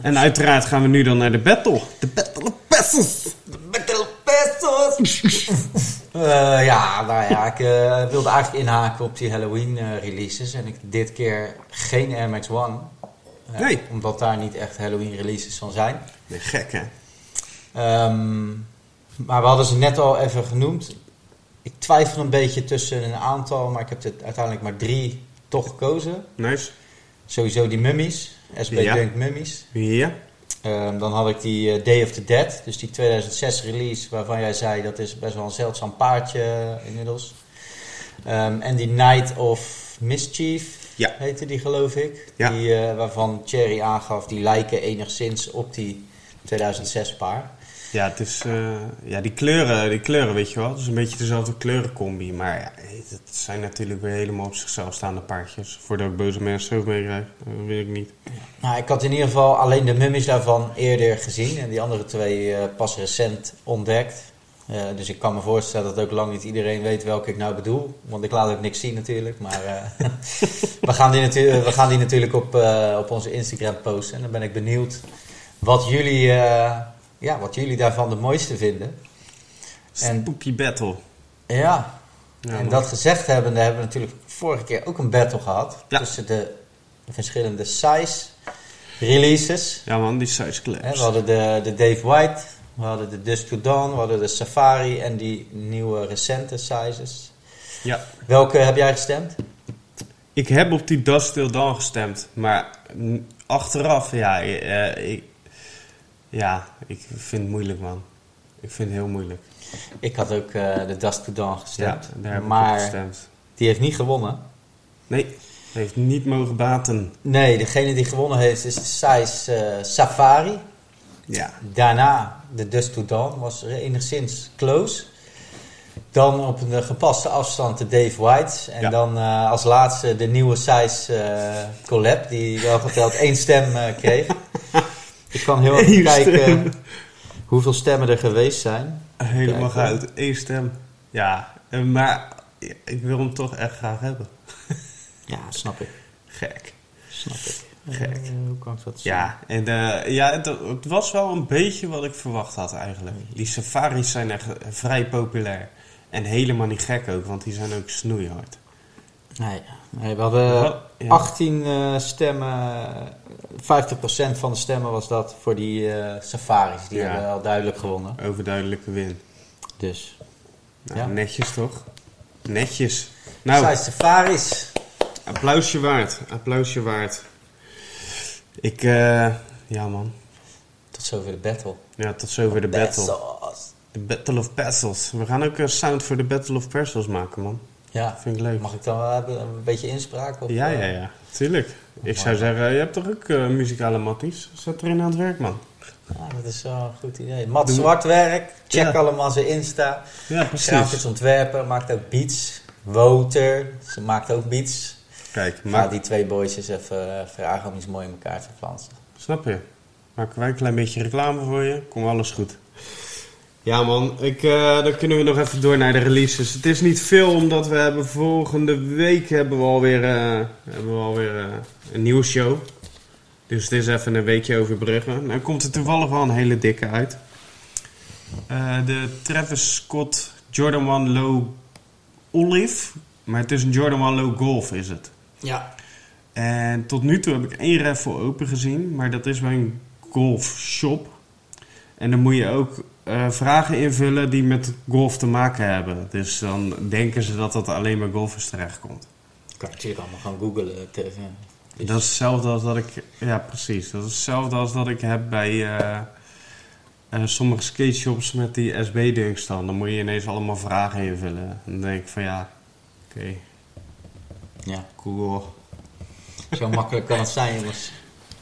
S3: En uiteraard gaan we nu dan naar de battle. De battle of pesos.
S4: Battle Pesos! Eh, ja, nou ja, ik wilde eigenlijk inhaken op die Halloween releases. En ik dit keer geen Air Max One.
S3: Nee.
S4: Omdat daar niet echt Halloween releases van zijn.
S3: Nee, gek hè?
S4: Ehm, maar we hadden ze net al even genoemd. Ik twijfel een beetje tussen een aantal, maar ik heb er uiteindelijk maar drie toch gekozen.
S3: Nice.
S4: Sowieso die mummies, SB
S3: Ja.
S4: Dunk Mummies.
S3: Ja.
S4: Ehm, dan had ik die eh, Day of the Dead, dus die 2006 release, waarvan jij zei dat is best wel een zeldzaam paardje inmiddels. Ehm, en die Night of Mischief
S3: Ja.
S4: heette die geloof ik.
S3: Ja.
S4: Die, eh, waarvan Cherry aangaf, die lijken enigszins op die 2006 paar.
S3: Ja, het is, eh, ja die, kleuren, die kleuren, weet je wel. Het is een beetje dezelfde kleurencombi. Maar ja, het zijn natuurlijk weer helemaal op zichzelf staande paardjes. Voordat ik boze mensen ook meekrijg, dat weet ik niet.
S4: Nou, ik had in ieder geval alleen de mummies daarvan eerder gezien en die andere twee eh, pas recent ontdekt. Eh, dus ik kan me voorstellen dat ook lang niet iedereen weet welke ik nou bedoel. Want ik laat ook niks zien natuurlijk. Maar eh, we, gaan die natu- we gaan die natuurlijk op, eh, op onze Instagram posten. En dan ben ik benieuwd wat jullie, eh, ja, wat jullie daarvan de mooiste vinden. En-
S3: Spooky Battle.
S4: Ja,
S3: Ja,
S4: en dat gezegd hebbende hebben we natuurlijk vorige keer ook een battle gehad.
S3: Ja.
S4: Tussen de verschillende size releases.
S3: Ja man, die size
S4: Hè,
S3: claps.
S4: we hadden de, de Dave White, we hadden de Dusk to Dawn, we hadden de Safari en die nieuwe recente sizes.
S3: Ja.
S4: Welke heb jij gestemd?
S3: Ik heb op die Dust Till Dawn gestemd. Maar achteraf, ja, eh, ik, ja, ik vind het moeilijk man. Ik vind het heel moeilijk.
S4: Ik had ook eh, de Dusk to Dawn
S3: Ja,
S4: gestemd.
S3: daar heb ik op
S4: maar
S3: gestemd.
S4: die heeft niet gewonnen.
S3: Nee, heeft niet mogen baten.
S4: Nee, degene die gewonnen heeft is de size eh, Safari.
S3: Ja.
S4: Daarna de Dusk to Dawn was enigszins close. Dan op een gepaste afstand de Dave White. En
S3: Ja.
S4: dan eh, als laatste de nieuwe size Collab, die wel geteld één stem kreeg. Ik kan heel even kijken
S3: stem.
S4: hoeveel stemmen er geweest zijn.
S3: Helemaal goud. Eén stem. Ja, eh, maar ik wil hem toch echt graag hebben.
S4: Ja, snap ik.
S3: Gek.
S4: Snap ik.
S3: Gek.
S4: Eh, hoe kan ik dat zien?
S3: Ja, en eh, ja, het, het was wel een beetje wat ik verwacht had eigenlijk. Die safaris zijn echt vrij populair. En helemaal niet gek ook, want die zijn ook snoeihard.
S4: Nee, nee, we hadden
S3: Wat? Ja.
S4: 18 eh, stemmen. 50% van de stemmen was dat voor die eh, safaris. Die
S3: Ja.
S4: hebben wel duidelijk gewonnen.
S3: Overduidelijke win.
S4: Dus.
S3: Nou,
S4: Ja.
S3: Netjes toch? Netjes. Nou,
S4: Size safaris.
S3: applausje waard. Applausje waard. Ik, eh, ja man.
S4: Tot zover de battle.
S3: Ja, tot zover de battle. De Battle of Pencils. We gaan ook een sound voor de Battle of Pencils maken, man.
S4: Ja,
S3: Vind ik leuk.
S4: mag ik dan wel hebben, een beetje inspraak? Of,
S3: Ja,
S4: eh,
S3: ja, ja. Tuurlijk. Ik zou zeggen, je hebt toch ook eh, muzikale matties? Zet erin aan het werk, man.
S4: ja, dat is wel een goed idee. Matt
S3: Doe-
S4: Zwartwerk, check
S3: Ja.
S4: allemaal zijn Insta.
S3: Ja,
S4: Grafisch
S3: precies.
S4: ontwerper, maakt ook beats. Wouter, ze maakt ook beats.
S3: Kijk,
S4: Maar
S3: maak,
S4: die twee boys eens even eh, vragen om iets mooi in elkaar te flansen.
S3: snap je? Maken wij een klein beetje reclame voor je? Kom alles goed. Ja man, ik, eh, dan kunnen we nog even door naar de releases. Het is niet veel, omdat we hebben volgende week hebben we alweer, eh, hebben we alweer eh, een nieuwe show. Dus het is even een weekje overbruggen. Nou komt er toevallig wel een hele dikke uit. De Travis Scott Jordan 1 Low Olive. Maar het is een Jordan 1 Low Golf is het.
S4: Ja.
S3: En tot nu toe heb ik één raffle open gezien, maar dat is bij een golfshop. En dan moet je ook eh, vragen invullen die met golf te maken hebben. Dus dan denken ze dat dat alleen bij golfers terechtkomt.
S4: Kan ik natuurlijk allemaal gaan googlen. Te, dus-
S3: Dat is hetzelfde als dat ik... Ja, precies. Dat is hetzelfde als dat ik heb bij... eh, eh, sommige skateshops met die SB-dunks dan. Dan moet je ineens allemaal vragen invullen. En dan denk ik van ja, oké,
S4: Ja,
S3: cool.
S4: zo makkelijk kan het zijn, jongens.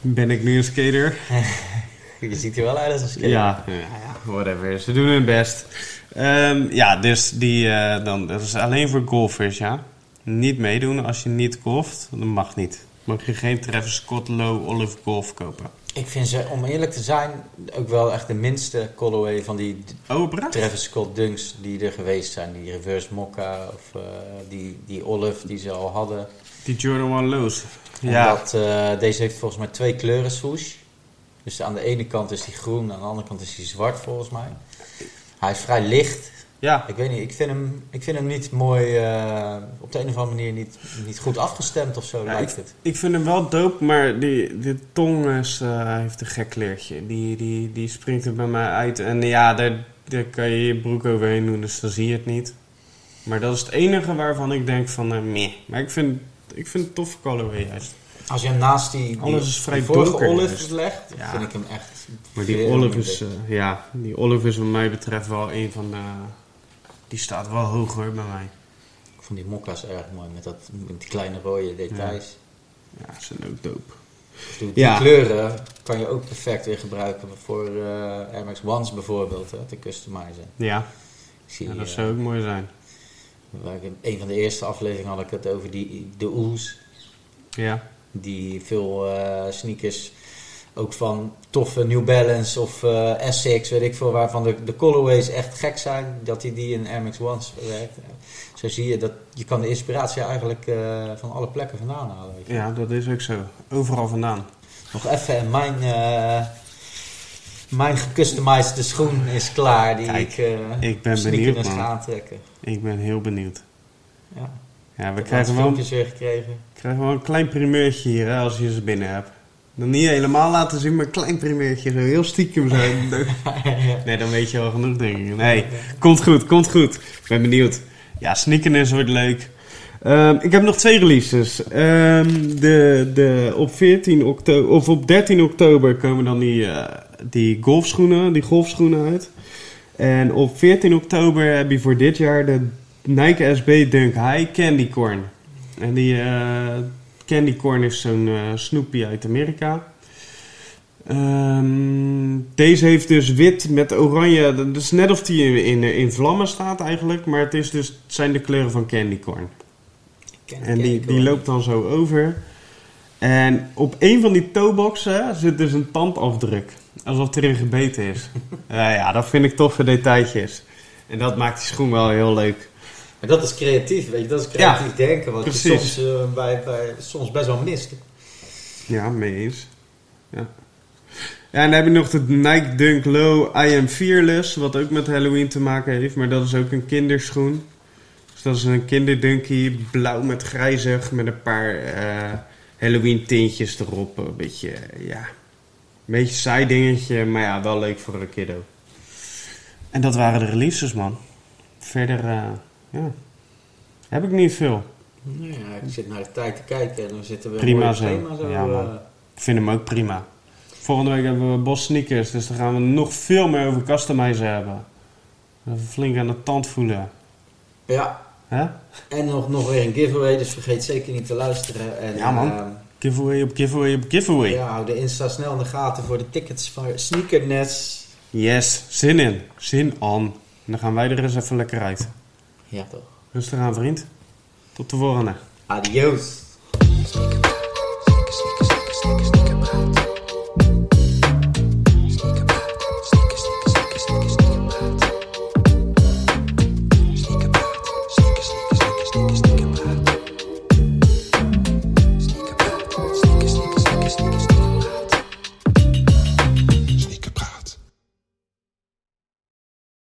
S3: Ben ik nu een skater?
S4: Je ziet er wel uit als een skater.
S3: Ja, ja, whatever. Ze doen hun best. Ehm, ja, dus die, eh, dan, dat is alleen voor golfers, ja. Niet meedoen als je niet golft. Dat mag niet. Mag je geen Travis Scott Low Olive Golf kopen.
S4: Ik vind ze, om eerlijk te zijn, ook wel echt de minste colorway van die
S3: Oh?
S4: Travis Scott dunks die er geweest zijn. Die reverse mokka of eh, die, die olive die ze al hadden.
S3: Die Jordan 1 Lows. Ja,
S4: Omdat, eh, deze heeft volgens mij twee kleuren swoosh. Dus aan de ene kant is hij groen, aan de andere kant is hij zwart volgens mij. Hij is vrij licht.
S3: ja.
S4: Ik weet niet, ik vind hem, ik vind hem niet mooi, eh, op de een of andere manier niet, niet goed afgestemd of zo
S3: Ja,
S4: lijkt het.
S3: Ik vind hem wel dope, maar die, die tong is, eh, heeft een gek kleertje. Die, die, die springt er bij mij uit. En ja, daar, daar kan je je broek overheen doen, dus dan zie je het niet. Maar dat is het enige waarvan ik denk van, eh meh. Maar ik vind, ik vind het tof colorway juist.
S4: Als je hem naast die, die,
S3: Alles is vrij
S4: die vorige
S3: donker
S4: olive
S3: juist.
S4: legt,
S3: Ja.
S4: vind ik hem echt
S3: Maar die
S4: veel
S3: olive
S4: minder.
S3: is, eh, ja, die olive is wat mij betreft wel een van de... Die staat wel hoog hoor bij mij.
S4: Ik vond die mokka's erg mooi met, dat, met die kleine rode details.
S3: Ja, ze zijn ook dope.
S4: Die, die
S3: Ja.
S4: kleuren kan je ook perfect weer gebruiken voor eh Air Max Ones bijvoorbeeld, hè, te customizen.
S3: Ja,
S4: zie,
S3: ja dat
S4: eh,
S3: zou ook mooi zijn.
S4: waar ik in een van de eerste afleveringen had ik het over die, de Ooze.
S3: Ja,
S4: Die veel eh, sneakers, ook van toffe New Balance of eh Essex, weet ik veel, waarvan de, de colorways echt gek zijn, dat hij die in Air Max Ones verwerkt. Zo zie je dat je kan de inspiratie eigenlijk eh, van alle plekken vandaan halen. Weet je.
S3: ja, dat is ook zo. Overal vandaan.
S4: Nog even, en mijn, eh mijn gecustomized schoen is klaar, die
S3: Kijk,
S4: ik,
S3: ik ben benieuwd, man.
S4: ga aantrekken.
S3: Ik ben heel benieuwd.
S4: Ja,
S3: Ja, we krijgen wel,
S4: gekregen.
S3: krijgen wel een klein primeurtje hier hè, als je ze binnen hebt. Dan niet helemaal laten zien, maar een klein primeurtje. Zo heel stiekem zijn. nee, dan weet je wel genoeg, denk ik. Nee, komt goed, komt goed. Ik ben benieuwd. Ja, sneakers wordt leuk. Ehm, ik heb nog twee releases. Ehm, de, de, op, 14 oktober, of op 13 oktober komen dan die, eh, die golfschoenen, die golfschoenen uit. En op 14 oktober heb je voor dit jaar de Nike SB Dunk High Candy Corn. En die eh, Candy Corn is zo'n eh, Snoopy uit Amerika. Ehm, deze heeft dus wit met oranje. Dat is net of die in, in, in vlammen staat eigenlijk. Maar het, is dus, het zijn de kleuren van Candy Corn. En die, die loopt dan zo over. En op een van die toeboxen zit dus een tandafdruk. Alsof erin gebeten is. ja, ja, dat vind ik toffe detailtjes. En dat maakt die schoen wel heel leuk.
S4: Maar dat is creatief, weet je, dat is creatief denken, wat je soms, eh, bij, bij, soms best wel mist.
S3: Ja, mee eens. Ja. Ja, en dan heb je nog de Nike Dunk Low I Am Fearless, wat ook met Halloween te maken heeft. Maar dat is ook een kinderschoen. Dus dat is een kinderdunkie, blauw met grijzig, met een paar eh, Halloween tintjes erop. Een beetje, ja, een beetje saai dingetje, maar ja, wel leuk voor een kiddo. En dat waren de releases, man. Verder, eh, ja, heb ik niet veel.
S4: Ja, ik zit naar de tijd te kijken en dan zitten we
S3: Prima zo.
S4: schema zo.
S3: Ja, man.
S4: eh,
S3: Ik vind hem ook prima. Volgende week hebben we Bos Sneakers, dus dan gaan we nog veel meer over customizen hebben. Even flink aan de tand voelen.
S4: ja,
S3: Hè?
S4: en nog, nog weer een giveaway, dus vergeet zeker niet te luisteren. En,
S3: Ja, man.
S4: ehm,
S3: Giveaway op giveaway op giveaway.
S4: ja, hou de Insta snel in de gaten voor de tickets van Sneakernets.
S3: Yes, zin in. Zin on. En dan gaan wij er eens even lekker uit.
S4: Ja toch.
S3: Rustig aan, vriend. Tot de volgende.
S4: Adios.